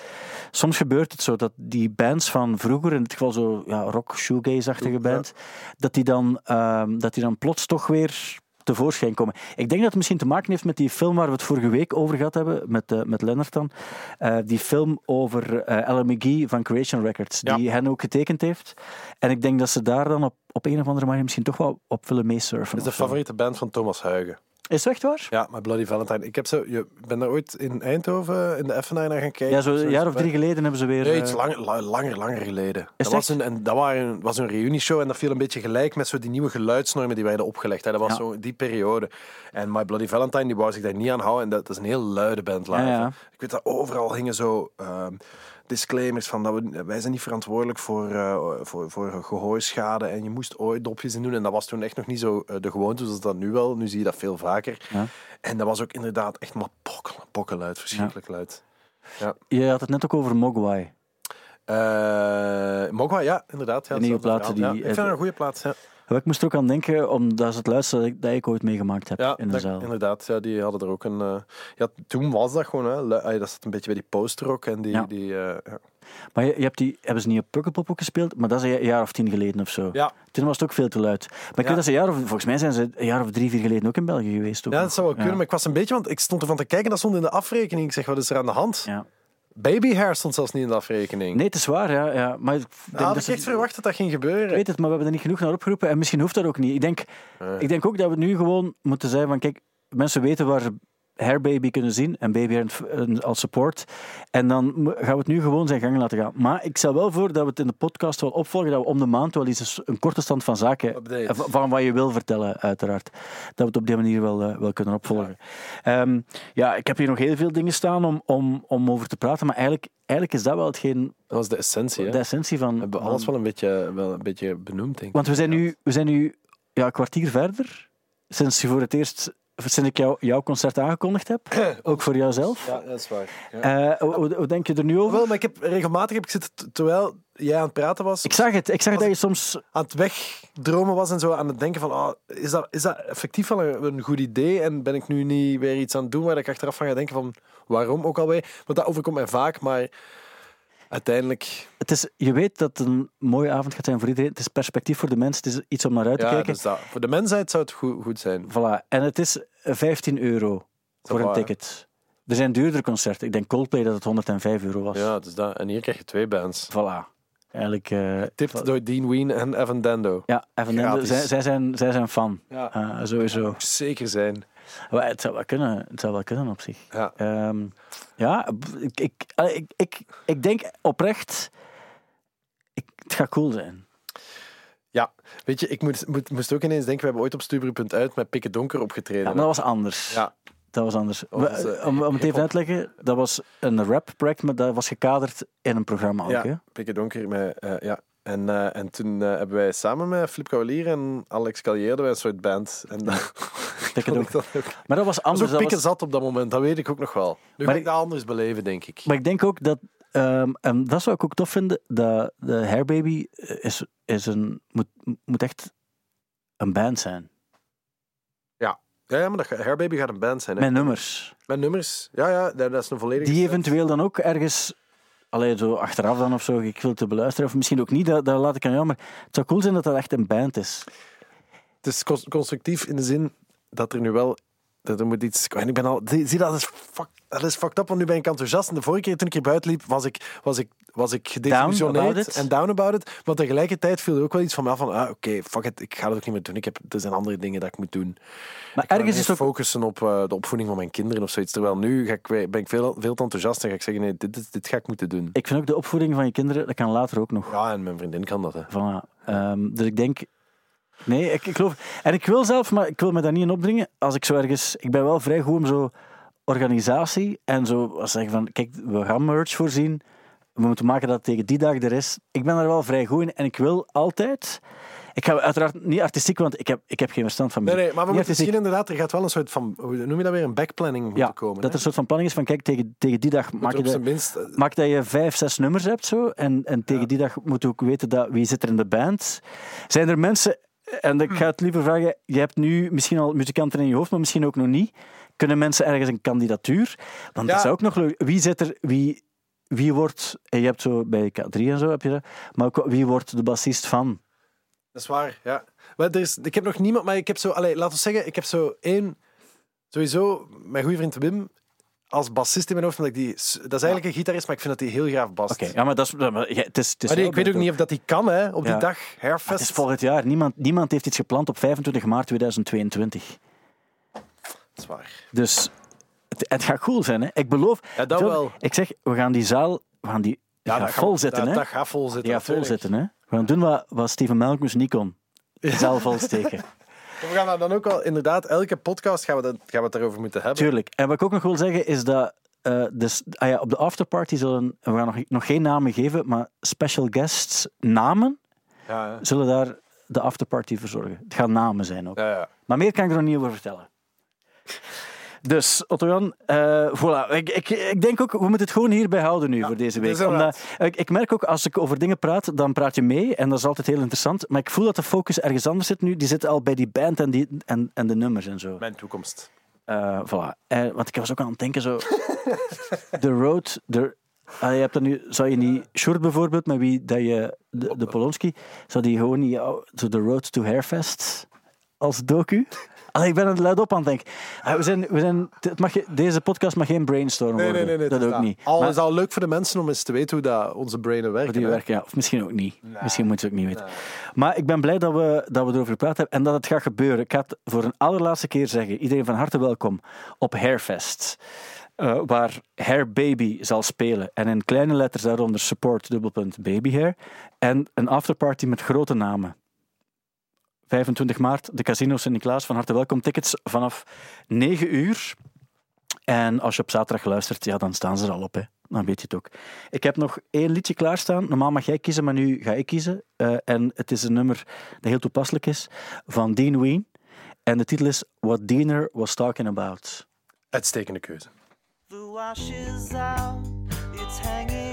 Speaker 2: Soms gebeurt het zo dat die bands van vroeger, in dit geval zo ja, rock, shoegaze-achtige
Speaker 3: Ja.
Speaker 2: band, dat, die dan, ehm, dat die dan plots toch weer tevoorschijn komen. Ik denk dat het misschien te maken heeft met die film waar we het vorige week over gehad hebben, met, eh met Lennart dan. Eh, die film over eh Ellen McGee van Creation Records,
Speaker 3: Ja.
Speaker 2: die hen ook getekend heeft. En ik denk dat ze daar dan op, op een of andere manier misschien toch wel op willen meesurfen.
Speaker 3: Dat is de favoriete band van Thomas Huigen.
Speaker 2: Is het echt waar?
Speaker 3: Ja, maar Bloody Valentine. Ik heb zo, je ben daar ooit in Eindhoven in de Effenaar naar gaan kijken.
Speaker 2: Ja, zo een jaar of drie geleden hebben ze weer...
Speaker 3: Nee, iets
Speaker 2: eh,
Speaker 3: langer, la- langer, langer geleden.
Speaker 2: het
Speaker 3: Dat was,
Speaker 2: echt?
Speaker 3: een, en dat waren, was een reunieshow en dat viel een beetje gelijk met zo die nieuwe geluidsnormen die werden opgelegd. Hè. Dat was
Speaker 2: Ja.
Speaker 3: zo die periode. En My Bloody Valentine die wou zich daar niet aan houden. En dat, dat is een heel luide band live.
Speaker 2: Ja.
Speaker 3: Ik weet dat overal hingen zo ehm, disclaimers van dat we, wij zijn niet verantwoordelijk voor, eh, voor, voor gehoorschade en je moest ooit dopjes in doen. En dat was toen echt nog niet zo eh, de gewoonte zoals dat nu wel. Nu zie je dat veel vaker.
Speaker 2: Ja.
Speaker 3: En dat was ook inderdaad echt maar pokken, pokken luid, verschrikkelijk luid.
Speaker 2: Je had het net ook over Mogwai.
Speaker 3: Eh Mogwa, ja, inderdaad. Ja,
Speaker 2: De nieuwe die-
Speaker 3: Ja, ik vind het een goede plaat. Ja,
Speaker 2: Ja, Ik moest er ook aan denken, omdat dat is het luidste dat ik, dat ik ooit meegemaakt heb
Speaker 3: ja
Speaker 2: in de
Speaker 3: dat-
Speaker 2: zaal.
Speaker 3: inderdaad. Ja, die hadden er ook een... eh, ja, toen was dat gewoon... Hè, dat zat een beetje bij die posterrock en die...
Speaker 2: Ja.
Speaker 3: die eh, ja.
Speaker 2: Maar je, je hebt die, hebben ze niet op Pukkelpop ook gespeeld? Maar dat is een jaar of tien geleden of zo.
Speaker 3: Ja.
Speaker 2: Toen was het ook veel te luid. Maar ik
Speaker 3: Ja.
Speaker 2: weet dat ze een jaar of, volgens mij zijn ze een jaar of drie, vier geleden ook in België geweest. Ook
Speaker 3: ja, dat zou wel kunnen. Maar ik was een beetje... Want ik stond ervan te kijken, dat stond in de afrekening. Ik zeg, wat is er aan de hand?
Speaker 2: Ja.
Speaker 3: Baby hair stond zelfs niet in de afrekening.
Speaker 2: Nee, het is waar, ja. ja. Maar ik denk
Speaker 3: Ah, had
Speaker 2: dat
Speaker 3: ik echt verwacht dat dat ging gebeuren.
Speaker 2: Ik weet het, maar we hebben er niet genoeg naar opgeroepen. En misschien hoeft dat ook niet. Ik denk, ik denk ook dat we nu gewoon moeten zeggen van, kijk, mensen weten waar ze Hair Baby kunnen zien en Baby als support. En dan gaan we het nu gewoon zijn gang laten gaan. Maar ik stel wel voor dat we het in de podcast wel opvolgen, dat we om de maand wel eens een, korte stand van zaken,
Speaker 3: Update.
Speaker 2: eh, van wat je wil vertellen, uiteraard. Dat we het op die manier wel, eh, wel kunnen opvolgen. Ehm, ja, ik heb hier nog heel veel dingen staan om, om, om over te praten, maar eigenlijk, eigenlijk is dat wel hetgeen,
Speaker 3: Dat was de essentie. Hè?
Speaker 2: de essentie van...
Speaker 3: We hebben alles wel een beetje, wel een beetje benoemd, denk ik.
Speaker 2: Want we zijn nu, we zijn nu ja, een kwartier verder sinds je voor het eerst sinds ik jou, jouw concert aangekondigd heb. Ook voor jouzelf.
Speaker 3: Ja, dat is waar. Ja.
Speaker 2: Eh, hoe, hoe- denk je er nu over?
Speaker 3: Wel, maar ik heb regelmatig heb ik zitten, terwijl jij aan het praten was,
Speaker 2: Ik zag het. Ik zag dat je soms...
Speaker 3: aan het wegdromen was en zo aan het denken van, ah, is, dat, is dat effectief wel een, een goed idee? En ben ik nu niet weer iets aan het doen waar ik achteraf van ga denken van, waarom ook alweer? Want dat overkomt mij vaak, maar uiteindelijk...
Speaker 2: Het is, je weet dat het een mooie avond gaat zijn voor iedereen. Het is perspectief voor de mensen. Het is iets om naar uit te
Speaker 3: Ja,
Speaker 2: kijken.
Speaker 3: dus dat, voor de mensheid zou het goed, goed zijn.
Speaker 2: Voilà. En het is 15 euro voor een ticket. Er zijn duurdere concerten. Ik denk Coldplay dat het 105 euro was.
Speaker 3: Ja, dus dat. En hier krijg je twee bands.
Speaker 2: Voilà. Eigenlijk... eh,
Speaker 3: Tipt door Dean Ween en Evan Dando.
Speaker 2: Ja, Evan Dando, zij, zij, zijn, zij zijn fan.
Speaker 3: Ja.
Speaker 2: Eh, sowieso.
Speaker 3: Zeker zijn.
Speaker 2: Maar het zou wel kunnen. Het zou wel kunnen op zich.
Speaker 3: Ja.
Speaker 2: Ehm, ja, ik, ik, ik, ik, ik denk oprecht... Ik, het gaat cool zijn.
Speaker 3: Ja, weet je, ik moest, moet, moest ook ineens denken, we hebben ooit op Stubru.uit met Pikke Donker opgetreden.
Speaker 2: Ja, maar dat was anders.
Speaker 3: Ja.
Speaker 2: Dat was anders.
Speaker 3: Was, eh,
Speaker 2: om, om het even uit te leggen, dat was een rap-project, maar dat was gekaderd in een programma ook. Hè?
Speaker 3: Ja, Pikke Donker. Met, eh, ja. En, eh, en toen hebben wij samen met Flip Cavalier en Alex wij een soort band. En dat
Speaker 2: Pikke
Speaker 3: vond ik
Speaker 2: Donker.
Speaker 3: dat ook.
Speaker 2: Maar dat was anders.
Speaker 3: pikken
Speaker 2: was,
Speaker 3: zat op dat moment, dat weet ik ook nog wel. Nu
Speaker 2: Maar
Speaker 3: ga ik dat anders beleven, denk ik.
Speaker 2: maar ik denk ook dat, ehm, en dat zou ik ook tof vinden, dat de Hairbaby is, is een, moet, moet echt een band zijn.
Speaker 3: Ja, ja maar dat, Hairbaby gaat een band zijn. Hè?
Speaker 2: Met nummers.
Speaker 3: Met nummers. Ja, ja, dat is een volledige...
Speaker 2: Die eventueel dan ook ergens, alleen zo achteraf dan of zo, ik wil te beluisteren, of misschien ook niet, dat, dat laat ik aan jou, maar het zou cool zijn dat dat echt een band is.
Speaker 3: Het is cons- constructief in de zin dat er nu wel... Dat er moet iets... En ik ben al... Zie, dat is, fuck, dat is fucked up, want nu ben ik enthousiast. En de vorige keer toen ik hier buiten liep, was ik, was ik, was ik gedesillusioneerd en down about it. Maar tegelijkertijd viel er ook wel iets van me af van... Ah, oké, fuck it, ik ga dat ook niet meer doen. Ik heb, er zijn andere dingen dat ik moet doen.
Speaker 2: Maar
Speaker 3: Ik
Speaker 2: ergens is het ook
Speaker 3: focussen op eh, de opvoeding van mijn kinderen of zoiets. Terwijl nu ga ik, ben ik veel, veel te enthousiast en ga ik zeggen, nee, dit, dit, dit ga ik moeten doen.
Speaker 2: Ik vind ook de opvoeding van je kinderen, dat kan later ook nog.
Speaker 3: Ja, en mijn vriendin kan dat, hè.
Speaker 2: Voilà. Ehm, dus ik denk... Nee, ik, ik geloof... En ik wil zelf, maar ik wil me daar niet in opdringen. Als ik zo ergens... Ik ben wel vrij goed om zo organisatie en zo als zeggen van, kijk, we gaan merch voorzien. We moeten maken dat het tegen die dag er is. Ik ben daar wel vrij goed in en ik wil altijd... Ik ga uiteraard niet artistiek, want ik heb, ik heb geen verstand van
Speaker 3: Nee,
Speaker 2: muziek.
Speaker 3: nee, maar we moeten
Speaker 2: artistiek.
Speaker 3: misschien inderdaad... Er gaat wel een soort van... Hoe noem je dat weer? Een backplanning moeten
Speaker 2: Ja,
Speaker 3: komen.
Speaker 2: dat er een soort van planning is van, kijk, tegen, tegen die dag maak je, de,
Speaker 3: minst... eh,
Speaker 2: maak dat je vijf, zes nummers hebt zo. En, en tegen die dag moet je ook weten dat, wie zit er in de band. Zijn er mensen, en ik ga het liever vragen, je hebt nu misschien al muzikanten in je hoofd, maar misschien ook nog niet. Kunnen mensen ergens een kandidatuur? Want
Speaker 3: Ja.
Speaker 2: dat is ook nog leuk. Wie zit er, wie, wie wordt, en je hebt zo bij K3 en zo heb je dat, maar ook wie wordt de bassist van?
Speaker 3: Dat is waar, ja. Maar er is, ik heb nog niemand, maar ik heb zo... Laten we zeggen, ik heb zo één... Sowieso, mijn goede vriend Wim, als bassist in mijn hoofd, omdat ik die... Dat is eigenlijk een gitarist, maar ik vind dat hij heel graag bast.
Speaker 2: Oké, ja, maar dat is, maar, ja, het is, het is
Speaker 3: Maar die-
Speaker 2: wel
Speaker 3: ik weet ook niet of dat hij kan, hè, op die
Speaker 2: Ja.
Speaker 3: dag,
Speaker 2: Maar
Speaker 3: Hairfest.
Speaker 2: Het is volgend jaar. Niemand, niemand heeft iets gepland op 25 maart 2022.
Speaker 3: Dat is waar.
Speaker 2: Dus het, het gaat cool zijn. Hè? Ik beloof.
Speaker 3: Ja, dat wel.
Speaker 2: Ik zeg, we gaan die zaal we gaan die, gaat
Speaker 3: dat
Speaker 2: vol zitten. Hè?
Speaker 3: dat gaat vol zitten.
Speaker 2: die gaat vol zitten. Hè? We gaan doen wat, wat Steven Malcolmus niet kon. De zaal volsteken.
Speaker 3: We gaan dat dan ook wel... Inderdaad, elke podcast gaan we, dat, gaan we het daarover moeten hebben.
Speaker 2: Tuurlijk. En wat ik ook nog wil zeggen is dat. eh, dus, ah ja, op de afterparty zullen. We gaan nog, nog geen namen geven, maar special guests namen
Speaker 3: Ja, ja.
Speaker 2: zullen daar de afterparty verzorgen. Het gaan namen zijn ook.
Speaker 3: ja, ja.
Speaker 2: Maar meer kan ik er nog niet over vertellen. Dus, Otto-Jan, eh, voilà. Ik, ik, ik denk ook, we moeten het gewoon hierbij houden nu voor deze week. Omdat, ik, ik merk ook, als ik over dingen praat, dan praat je mee. En dat is altijd heel interessant. Maar ik voel dat de focus ergens anders zit nu. Die zit al bij die band en, die, en, en de nummers en zo.
Speaker 3: Mijn toekomst.
Speaker 2: Eh, voilà. Eh, want ik was ook aan het denken zo... The Road... Ah, je hebt dan nu, zou je niet... Short bijvoorbeeld, met wie dat je... De, de Polonski, zou die gewoon niet... oh, zo The Road to Hairfest als docu... Allee, ik ben er luid op aan het denken. Ah, we zijn, we zijn, het mag, deze podcast mag geen brainstorm
Speaker 3: Nee, nee,
Speaker 2: worden.
Speaker 3: nee. nee
Speaker 2: dat
Speaker 3: het
Speaker 2: ook niet.
Speaker 3: Al
Speaker 2: Maar-
Speaker 3: is al leuk voor de mensen om eens te weten hoe dat onze brainen werken.
Speaker 2: die
Speaker 3: hè.
Speaker 2: werken, ja. Of misschien ook niet. Misschien moeten ze ook niet weten. Maar ik ben blij dat we, dat we erover gepraat hebben en dat het gaat gebeuren. Ik ga het voor een allerlaatste keer zeggen. Iedereen van harte welkom op Hairfest. eh, waar Hair Baby zal spelen. En in kleine letters daaronder support dubbelpunt baby hair. En een afterparty met grote namen. 25 maart, de Casino Sint-Niklaas. Van harte welkom. Tickets vanaf 9 uur. En als je op zaterdag luistert, ja, dan staan ze er al op. Hè. Dan weet je het ook. Ik heb nog één liedje klaarstaan. Normaal mag jij kiezen, maar nu ga ik kiezen. Eh, en het is een nummer dat heel toepasselijk is. Van Dean Ween. En de titel is What Diener Was Talking About.
Speaker 3: Uitstekende keuze.
Speaker 5: The wash is out, it's hanging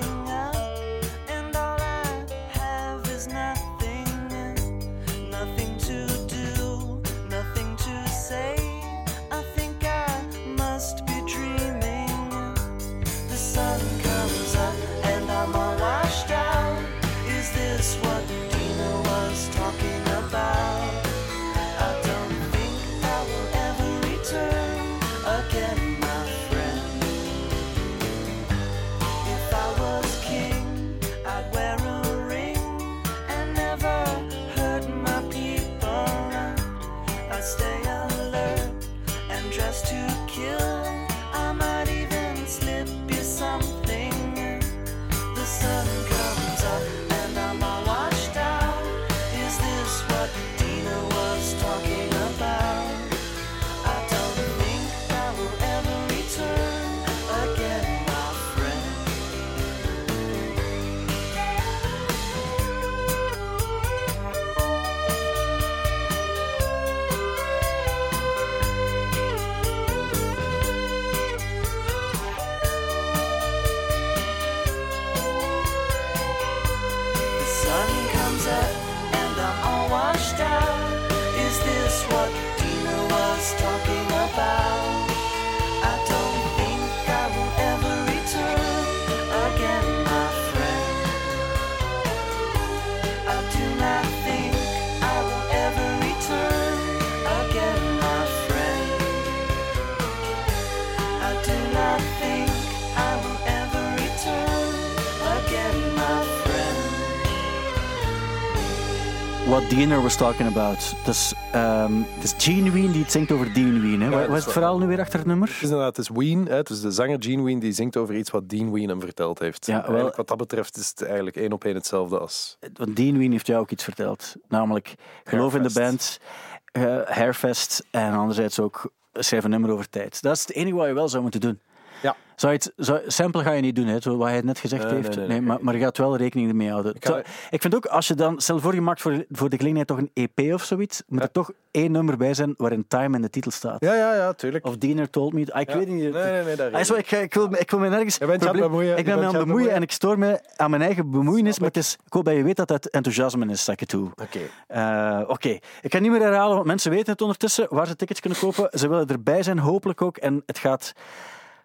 Speaker 2: Diener Was Talking About. Is, ehm, het is Gene Ween die het zingt over Dean Ween. Hè. Wat
Speaker 3: is
Speaker 2: het verhaal nu weer achter het nummer?
Speaker 3: Het is inderdaad, het is Ween, hè, het is de zanger Gene Ween, die zingt over iets wat Dean Ween hem verteld heeft.
Speaker 2: Ja, wel-
Speaker 3: wat dat betreft is het eigenlijk één op één hetzelfde als...
Speaker 2: Want Dean Ween heeft jou ook iets verteld. Namelijk, geloof in de band, eh, Hairfest en anderzijds ook schrijf een nummer over tijd. Dat is het enige wat je wel zou moeten doen.
Speaker 3: Ja.
Speaker 2: Zou het, zou, sample ga je niet doen, hè, wat hij net gezegd
Speaker 3: Nee,
Speaker 2: heeft.
Speaker 3: nee, nee,
Speaker 2: maar, maar je gaat wel rekening ermee houden.
Speaker 3: Ik ga-
Speaker 2: ik vind ook, als je dan, stel voor je maakt voor, voor de gelegenheid toch een EP of zoiets, moet er toch één nummer bij zijn waarin Time in de titel staat.
Speaker 3: Ja, ja, ja, tuurlijk.
Speaker 2: Of Diener Told Me. Ah, ik
Speaker 3: Ja.
Speaker 2: weet niet.
Speaker 3: Nee, nee, nee, daar
Speaker 2: Ah, zo, ik, ik, wil, ik wil me nergens...
Speaker 3: Bemoeien,
Speaker 2: Ik ben me aan het bemoeien en ik stoor me aan mijn eigen bemoeienis,
Speaker 3: Snap
Speaker 2: maar het is cool dat je weet dat het enthousiasme is dat ik het doe.
Speaker 3: Oké.
Speaker 2: Eh, Oké, ik ga niet meer herhalen, want mensen weten het ondertussen waar ze tickets kunnen kopen. Ze willen erbij zijn, hopelijk ook. En het gaat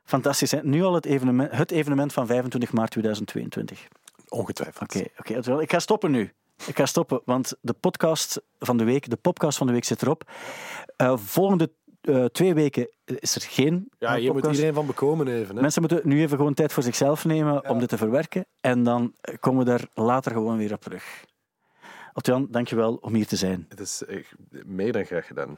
Speaker 2: fantastisch zijn. Nu al het evenement, het evenement van 25 maart 2022.
Speaker 3: Ongetwijfeld.
Speaker 2: Oké, oké. wel. ik ga stoppen nu. Ik ga stoppen, want de podcast van de week, de podcast van de week zit erop. Eh, volgende eh, twee weken is er geen
Speaker 3: Ja,
Speaker 2: eh,
Speaker 3: hier moet iedereen van bekomen even. Hè.
Speaker 2: Mensen moeten nu even gewoon tijd voor zichzelf nemen om dit te verwerken. En dan komen we daar later gewoon weer op terug. Otjan, dankjewel om hier te zijn.
Speaker 3: Het is echt meer dan graag gedaan.